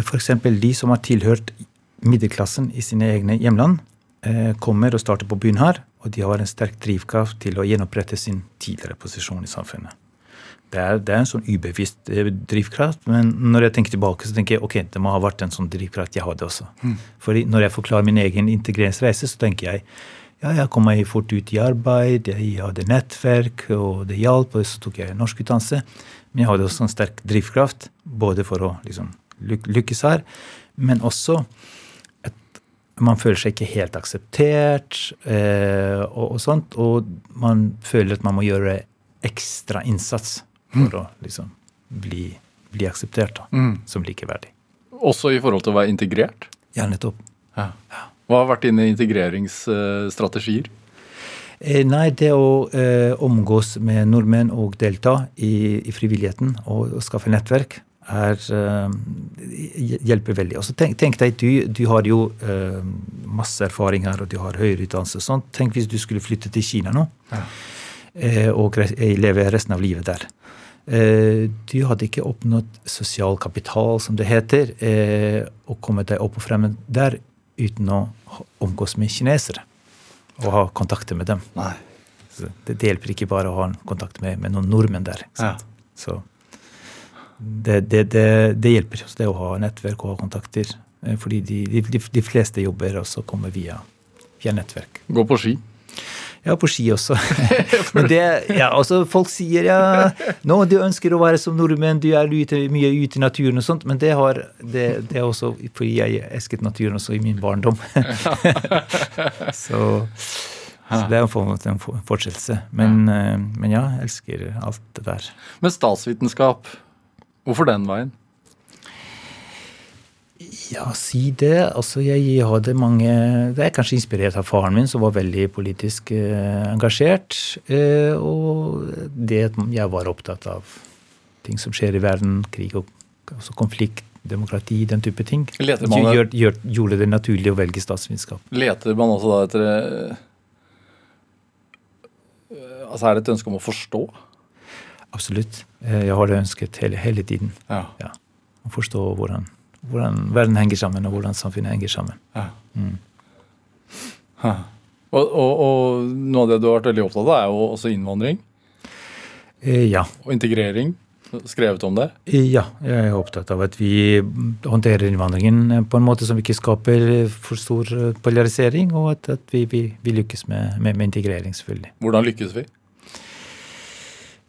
F.eks. de som har tilhørt middelklassen i sine egne hjemland, kommer og starter på byen her, og de har en sterk drivkraft til å gjenopprette sin tidligere posisjon i samfunnet. Det er, det er en sånn ubevisst eh, drivkraft, men når jeg tenker tilbake, så tenker jeg ok, det må ha vært en sånn drivkraft jeg hadde også. Fordi når jeg forklarer min egen integreringsreise, så tenker jeg ja, jeg kom meg fort ut i arbeid, jeg hadde nettverk, og det hjalp, og så tok jeg norskutdannelse. Men jeg hadde også en sterk drivkraft, både for å liksom lykkes her. Men også at man føler seg ikke helt akseptert eh, og, og sånt. Og man føler at man må gjøre ekstra innsats for å liksom bli, bli akseptert da, som likeverdig. Også i forhold til å være integrert? Ja, nettopp. Ja. Hva har vært dine integreringsstrategier? Eh, nei, det å eh, omgås med nordmenn og delta i, i frivilligheten og, og skaffe nettverk er, eh, hjelper veldig. Og så tenk, tenk deg, du, du har jo eh, masse erfaring her, og du har høyere utdannelse. og sånt. Tenk hvis du skulle flytte til Kina nå eh, og re- leve resten av livet der. Eh, du hadde ikke oppnådd sosial kapital, som det heter, eh, og kommet deg opp og fremme der uten å omgås med kinesere og ha kontakter med dem. Nei. Det, det hjelper ikke bare å ha en kontakt med, med noen nordmenn der. Ja. Så det, det, det, det hjelper oss det å ha nettverk og ha kontakter. eh, Fordi de, de, de fleste jobber også kommer via, via nettverk. Gå på ski. Ja, på ski også. Men det, ja, altså Folk sier ja, nå du ønsker å være som nordmenn, du er ute, mye ute i naturen og sånt, men det, har, det, det er også fordi jeg elsket naturen også i min barndom. så, så det er en form en fortsettelse. Men, eh, men ja, jeg elsker alt det der. Men statsvitenskap, hvorfor den veien? Ja, si det. Altså, jeg hadde mange Det er kanskje inspirert av faren min, som var veldig politisk eh, engasjert. Eh, og det at jeg var opptatt av ting som skjer i verden, krig og altså konflikt, demokrati, den type ting, Leter man- gjør, gjør, gjorde det naturlig å velge statsvitenskap. Leter man også da etter eh, Altså er det et ønske om å forstå? Absolutt. Eh, jeg har det ønsket hele, hele tiden. Ja. Ja. Å forstå hvordan, hvordan verden henger sammen, og hvordan samfunnet henger sammen. ja. Mm. Og, og, og noe av det du har vært veldig opptatt av, er jo også innvandring Eh, ja. og integrering. Skrevet om det. Ja, jeg er opptatt av at vi håndterer innvandringen på en måte som ikke skaper for stor eh, polarisering, og at, at vi, vi, vi lykkes med, med, med integrering, selvfølgelig. Hvordan lykkes vi?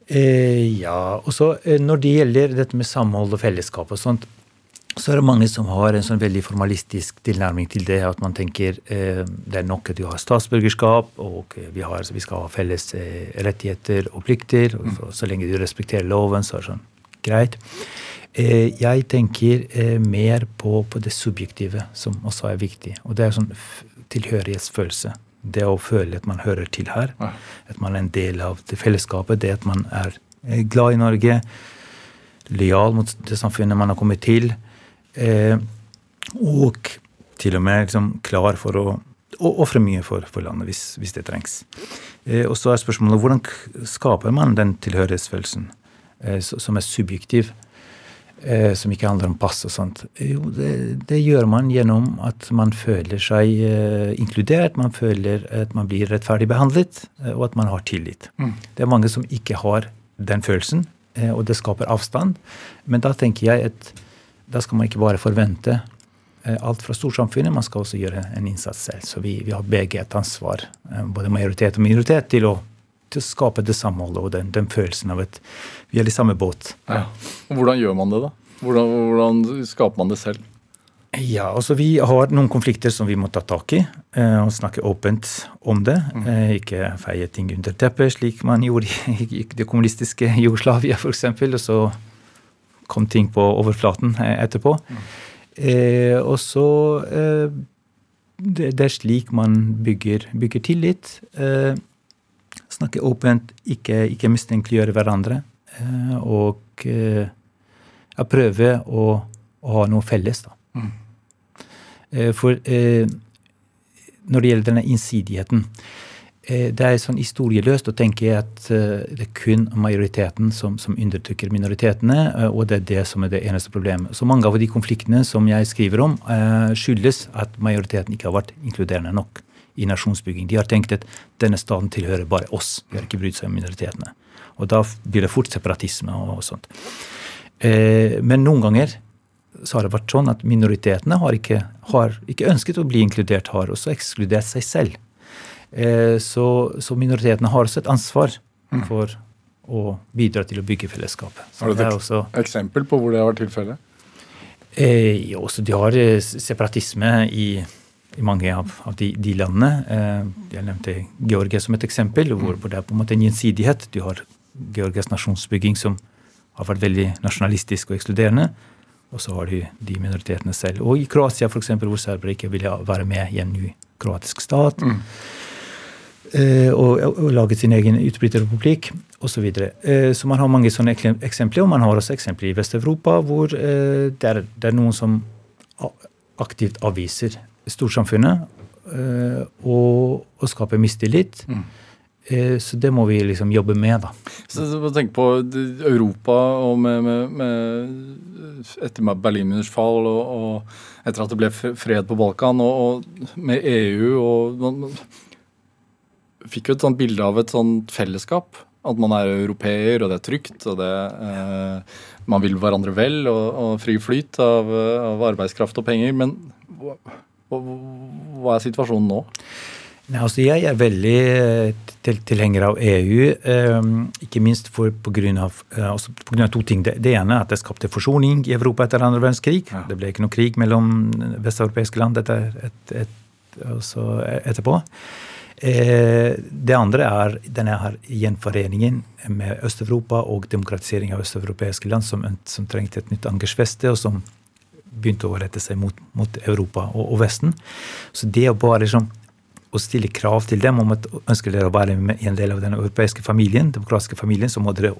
Eh, ja, og så eh, Når det gjelder dette med samhold og fellesskap og sånt, så er det mange som har en sånn veldig formalistisk tilnærming til det. At man tenker eh, det er nok at du har statsborgerskap, og vi, har, vi skal ha felles eh, rettigheter og plikter. og så, så lenge du respekterer loven, så er det sånn greit. Eh, jeg tenker eh, mer på, på det subjektive, som også er viktig. Og det er sånn tilhørighetsfølelse. Det å føle at man hører til her. At man er en del av det fellesskapet. Det at man er eh, glad i Norge, lojal mot det samfunnet man har kommet til. Eh, og til og med liksom klar for å ofre mye for, for landet hvis, hvis det trengs. Eh, og så er spørsmålet hvordan skaper man den tilhørighetsfølelsen eh, som er subjektiv, eh, som ikke handler om pass og sånt? Jo, det, det gjør man gjennom at man føler seg eh, inkludert, man føler at man blir rettferdig behandlet, eh, og at man har tillit. Det er mange som ikke har den følelsen, eh, og det skaper avstand. Men da tenker jeg at da skal man ikke bare forvente eh, alt fra storsamfunnet, man skal også gjøre en innsats selv. Så vi, vi har begge et ansvar, eh, både majoritet og minoritet, til å, til å skape det samholdet og den, den følelsen av at vi er i samme båt. Ja. Hvordan gjør man det, da? Hvordan, hvordan skaper man det selv? Ja, altså Vi har noen konflikter som vi må ta tak i eh, og snakke åpent om det. Eh, ikke feie ting under teppet, slik man gjorde i, i det kommunistiske Jugoslavia f.eks. Og så kom ting på overflaten eh, etterpå. Eh, og så eh, det, det er slik man bygger, bygger tillit. Eh, snakke åpent, ikke, ikke mistenkeliggjøre hverandre. Eh, og eh, prøve å, å ha noe felles, da. Eh, For eh, når det gjelder denne innsidigheten Det er sånn historieløst å tenke at eh, det er kun majoriteten som, som undertrykker minoritetene, eh, og det er det som er det eneste problemet. Så mange av de konfliktene som jeg skriver om, eh, skyldes at majoriteten ikke har vært inkluderende nok i nasjonsbygging. De har tenkt at denne staten tilhører bare oss. De har ikke brydd seg om minoritetene. Og da blir det fort separatisme og, og sånt. Eh, men noen ganger så har det vært sånn at minoritetene har ikke, har ikke ønsket å bli inkludert, har også ekskludert seg selv. Eh, så, så minoritetene har også et ansvar for å bidra til å bygge fellesskapet. Så Har du et også, eksempel på hvor det har vært tilfellet? Eh, jo, så de har eh, separatisme i, i mange av, av de, de, landene. Eh, jeg nevnte Georgia som et eksempel, hvor, hvor, det er på en måte en gjensidighet. Du har Georgias nasjonsbygging som har vært veldig nasjonalistisk og ekskluderende. Og så har du de minoritetene selv. Og i Kroatia, f.eks., hvor serbere ikke ville være med i en ny kroatisk stat. Mm. Eh, og, og, laget sin egen utbryterrepublikk osv. Så. Eh, så man har mange sånne eksempler. Og man har også eksempler i Vest-Europa hvor eh, det er, det, er, noen som aktivt avviser storsamfunnet og, og skaper mistillit. Mm. Så det må vi liksom jobbe med, da. Så Tenk på Europa og med, med, med etter Berlinmurens fall og, og, etter at det ble fred på Balkan, og, og med EU og fikk jo et sånt bilde av et sånt fellesskap. At man er europeer, og det er trygt, og det, eh, man vil hverandre vel, og, og fri flyt av, av, arbeidskraft og penger. Men hva, hva, er situasjonen nå? Nei, altså jeg er veldig eh, til, tilhenger av EU, eh, ikke minst på, av, eh, altså på grunn av to ting. Det, det, ene er at det skapte forsoning i Europa etter andre verdenskrig. Ja. Det ble ikke noe krig mellom vesteuropeiske land etter, et, et, altså etterpå. Eh, det andre er denne her gjenforeningen med Øst-Europa og demokratisering av østeuropeiske land som, som, trengte et nytt angersfeste, og som begynte å rette seg mot, mot Europa og, og, Vesten. Så det å bare liksom, å stille krav til dem om at ønsker dere å være en del av den europeiske familien, demokratiske familien, så må dere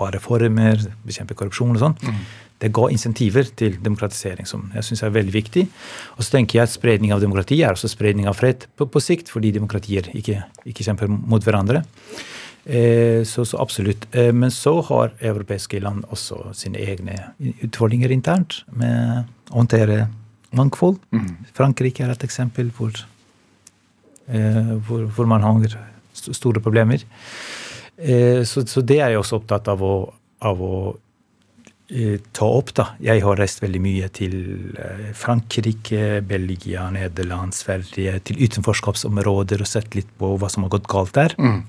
ha reformer, bekjempe korrupsjon og sånn. Mm det ga insentiver til demokratisering, som jeg syns er veldig viktig. Og så tenker jeg at spredning av demokrati er også spredning av fred på, på sikt, fordi demokratier ikke, ikke kjemper mot hverandre. Eh, så, så, absolutt. Eh, men så har europeiske land også sine egne utfordringer internt med å håndtere mangfold. Mm. Frankrike er et eksempel hvor, eh, hvor, hvor man har store problemer. Eh, så, så, det er jeg også opptatt av å, av å ta opp. da. Jeg har reist veldig mye til eh, Frankrike, Belgia, Nederland, Sverige, til utenforskapsområder og sett litt på hva som har gått galt der. Mm.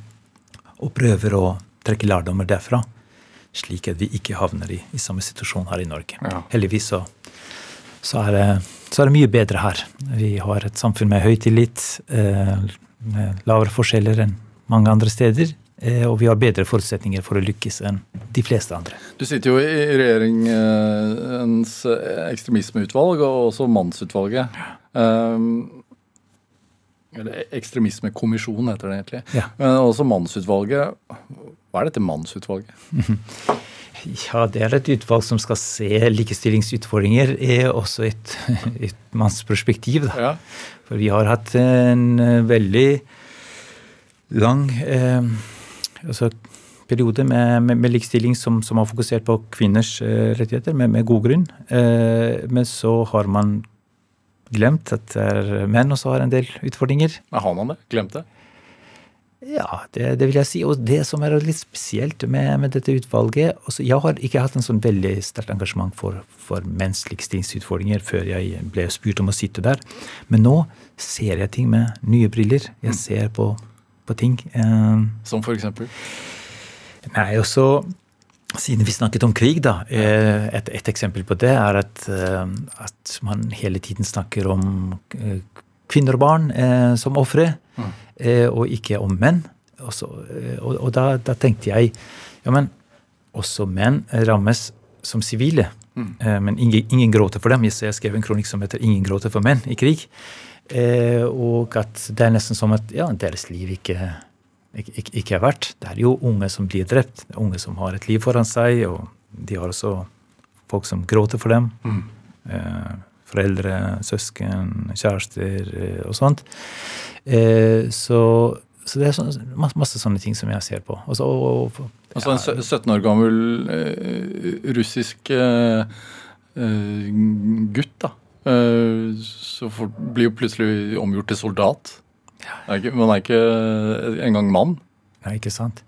Og prøver å trekke lærdommer derfra, slik at vi ikke havner i, i samme situasjon her i Norge. Ja. Heldigvis så, så, er det, så, er det, mye bedre her. Vi har et samfunn med høy tillit, eh, med lavere forskjeller enn mange andre steder. Eh, og vi har bedre forutsetninger for å lykkes enn de fleste andre. Du sitter jo i regjeringens ekstremismeutvalg og også mannsutvalget. Um, eller ekstremismekommisjon heter det egentlig. Ja. Men også mannsutvalget. Hva er dette mannsutvalget? Ja, det er et utvalg som skal se likestillingsutfordringer er også et, et mannsperspektiv. Da. Ja. For vi har hatt en veldig lang eh, altså, periode med, med, med likestilling som, som, har fokusert på kvinners uh, rettigheter, med, med, god grunn. Uh, men så har man glemt at det er menn også har en del utfordringer. Men har man det? Glemt det? Ja, det, det, vil jeg si. Og det som er litt spesielt med, med dette utvalget også, Jeg har ikke hatt en sånn veldig sterkt engasjement for, for menns likestillingsutfordringer før jeg ble spurt om å sitte der. Men nå ser jeg ting med nye briller. Jeg mm. ser på på ting. Eh, Som for eksempel? Nei, også siden vi snakket om krig, da. Eh, et, et eksempel på det er at, eh, at, man hele tiden snakker om kvinner og barn som ofre, mm. og ikke om menn. Også, og, og da, da, tenkte jeg ja, men også menn rammes som sivile. Mm. Men ingen, ingen, gråter for dem. Jeg skrev en kronikk som heter 'Ingen gråter for menn i krig'. Eh, og at det er nesten som at ja, deres liv ikke, ikke, ikke, er verdt. Det er jo unge som blir drept. Det er unge som har et liv foran seg, og de har også folk som gråter for dem. Mm. Eh, foreldre, søsken, kjærester eh, og sånt. Eh, så, så, det er så, masse, masse, sånne ting som jeg ser på. Også, og, og, ja. Altså en 17 år gammel uh, russisk uh, gutt, da Eh, så blir jo plutselig omgjort til soldat. Man er ikke engang mann. Nei, ikke sant.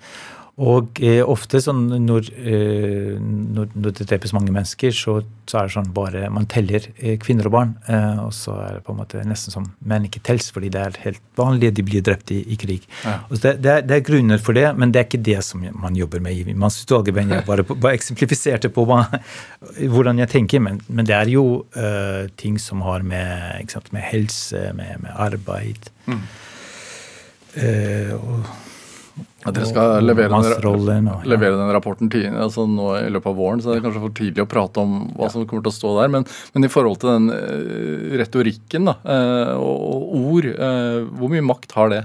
Og eh, ofte sånn når, eh, når, når det drepes mange mennesker, så, så, er det sånn bare Man teller eh, kvinner og barn, eh, og så er det på en måte nesten som menn ikke tels, fordi det er helt vanlig, de blir drept i, i krig. Ja. Det, det, er, det, er, grunner for det, men det er ikke det som man jobber med Man. Jeg bare, bare eksemplifiserte på hva, hvordan jeg tenker, men, men det er jo uh, ting som har med, sant, med helse, med, med arbeid mm. uh, og at dere skal levere den, levere den rapporten til, altså nå i løpet av våren, så det er kanskje for tidlig å prate om hva som kommer til å stå der. Men, men i forhold til den uh, retorikken da, uh, og, ord, uh, hvor mye makt har det?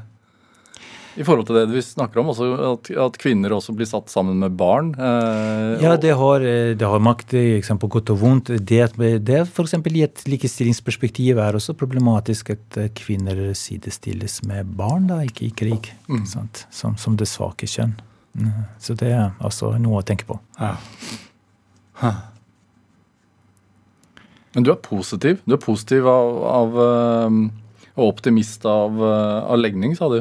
I forhold til det vi snakker om, også at, at kvinner også blir satt sammen med barn. Eh, ja, det har, eh, det har makt på godt og vondt. Det, det f.eks. i et likestillingsperspektiv er også problematisk at eh, kvinner sidestilles med barn, da, ikke i krig. Mm. Som, som, det svake kjønn. Mm. Så det er altså noe å tenke på. Ja. Huh. Men du er positiv. Du er positiv av, av og optimist av, av legning, sa du?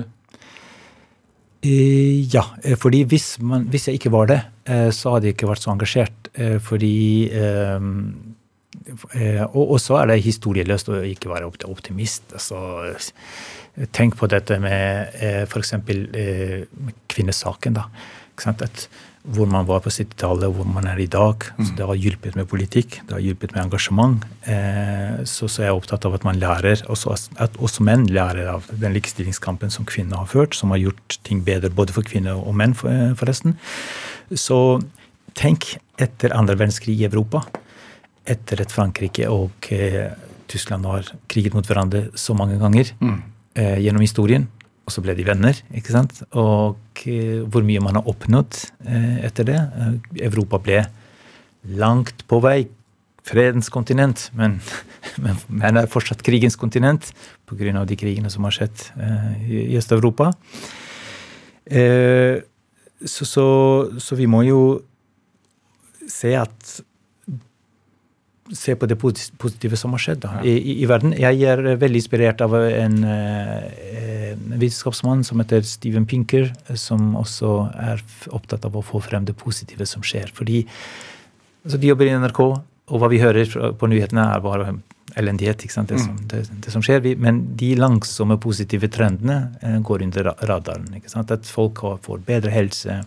Eh, ja, eh, fordi hvis, man, hvis, jeg ikke var det, eh, så hadde jeg ikke vært så engasjert. Fordi Og så er det historieløst å ikke være optimist. Altså, tenk på dette med f.eks. kvinnesaken. da. At hvor man var på 70-tallet og hvor man er i dag. Så mm. Det har hjulpet med politikk, det har hjulpet med engasjement. Eh, så, så jeg er opptatt av at man lærer, også, at også menn lærer av den likestillingskampen som kvinner har ført, som har gjort ting bedre både for kvinner og menn, eh, forresten. Så tenk etter andre verdenskrig i Europa, etter at Frankrike og eh, Tyskland har kriget mot hverandre så mange ganger mm. eh, gjennom historien og så ble de venner. ikke sant? Og uh, hvor mye man har oppnådd uh, etter det. Uh, Europa ble langt på vei fredens kontinent, men, men, men er fortsatt krigens kontinent pga. de krigene som har skjedd i Øst-Europa. Så, så, så vi må jo se at se på det positive som har skjedd da, ja. i, i, verden. Jeg er veldig inspirert av en eh, vitenskapsmann som heter Steven Pinker, som også er opptatt av å få frem det positive som skjer. Fordi altså, De jobber i NRK, og hva vi hører på nyhetene, er bare elendighet. ikke sant, det som, mm. det, det som skjer. Men de langsomme positive trendene eh, går under radaren. ikke sant, At folk får bedre helse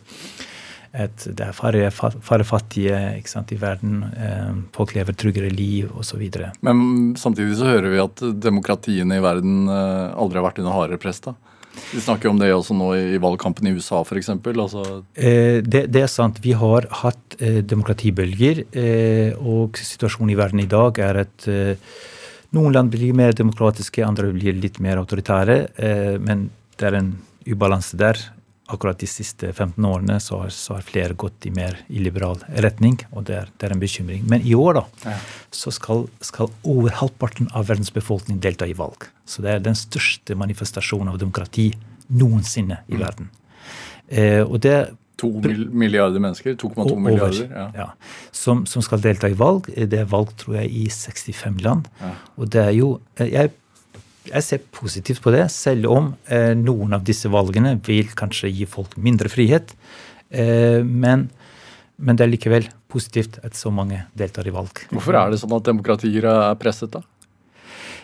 at det er færre, færre fattige sant, i verden. Eh, folk lever tryggere liv osv. Men samtidig så hører vi at demokratiene i verden eh, aldri har vært under hardere press. da. Vi snakker jo om det også nå i valgkampen i USA f.eks. Altså. Eh, det, det, er sant. Vi har hatt eh, demokratibølger, eh, og situasjonen i verden i dag er at noen land blir mer demokratiske, andre blir litt mer autoritære. men det er en ubalanse der akkurat de siste 15 årene så har, så har flere gått i mer illiberal retning, og det er, det er, en bekymring. Men i år da, ja. så skal, skal, over halvparten av verdens befolkning delta i valg. Så det er den største manifestasjonen av demokrati noensinne i mm. verden. Eh, og det To milliarder mennesker? 2,2 milliarder? Ja. ja som, som, skal delta i valg. Det er valg, tror jeg, i 65 land. Ja. Og det er jo eh, Jeg jeg ser positivt på det, selv om eh, noen av disse valgene vil kanskje gi folk mindre frihet. Eh, men, men, det er likevel positivt at så mange deltar i valg. Hvorfor er det sånn at demokratier er presset, da?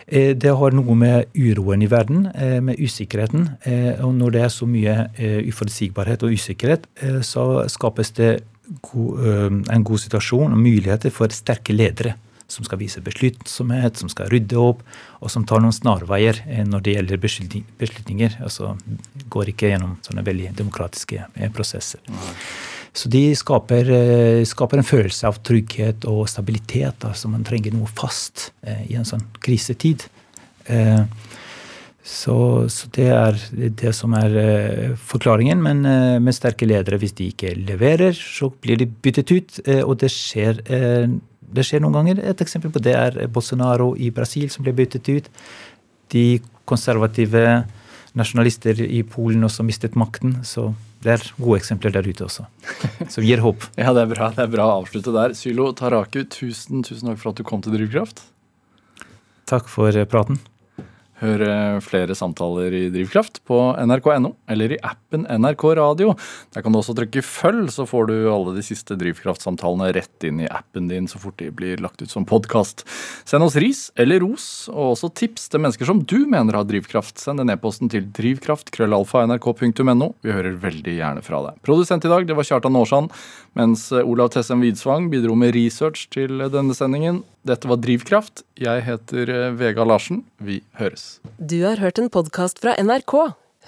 Eh, det har noe med uroen i verden, eh, med usikkerheten. Eh, og når det er så mye eh, uforutsigbarhet og usikkerhet, så skapes det god, en god situasjon og muligheter for sterke ledere som skal vise besluttsomhet, som skal rydde opp, og som tar noen snarveier eh, når det gjelder beslutninger. Altså går ikke gjennom sånne veldig demokratiske eh, prosesser. Så de skaper, eh, skaper, en følelse av trygghet og stabilitet. Altså man trenger noe fast i en sånn krisetid. Så, så, det er det som er forklaringen. Men med sterke ledere, hvis de ikke leverer, så blir de byttet ut. og det skjer det skjer noen ganger. Et eksempel på det er Bolsonaro i Brasil, som ble byttet ut. De konservative nasjonalister i Polen også mistet makten. Så det er gode eksempler der ute også, som gir håp. ja, det er bra det er bra å avslutte der. Sylo Taraku, tusen, tusen takk for at du kom til Drivkraft. Takk for praten. Hør eh, flere samtaler i Drivkraft på nrk.no eller i appen NRK Radio. Der kan du også trykke følg, så får du alle de siste Drivkraft-samtalene rett inn i appen din så fort de blir lagt ut som podkast. Send oss ris eller ros, og også tips til mennesker som du mener har drivkraft. Send den e-posten til drivkraft.krøllalfa.nrk.no. Vi hører veldig gjerne fra deg. Produsent i dag det var Kjartan Aarsand, mens Olav Tessem Widsvang bidro med research til denne sendingen. Dette var Drivkraft. Jeg heter eh, Vega Larsen. Vi høres. Du har hørt en podkast fra NRK.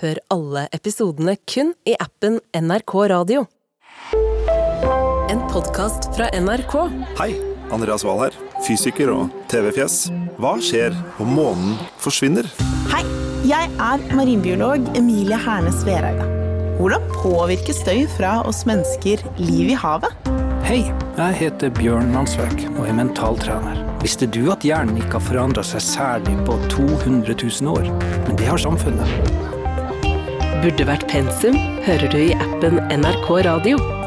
Hør alle episodene kun i appen NRK Radio. En podkast fra NRK. Hei, Andreas Wahl her, fysiker og TV-fjes. Hva skjer om månen forsvinner? Hei, jeg er marinbiolog Emilie Hernes Vereide. Hvordan påvirker støy fra oss mennesker liv i havet? Hei, jeg heter Bjørn Mansverk og er mentaltrener. Visste du at hjernen ikke har forandra seg særlig på 200 000 år? Men det har samfunnet. Burde vært pensum hører du i appen NRK Radio.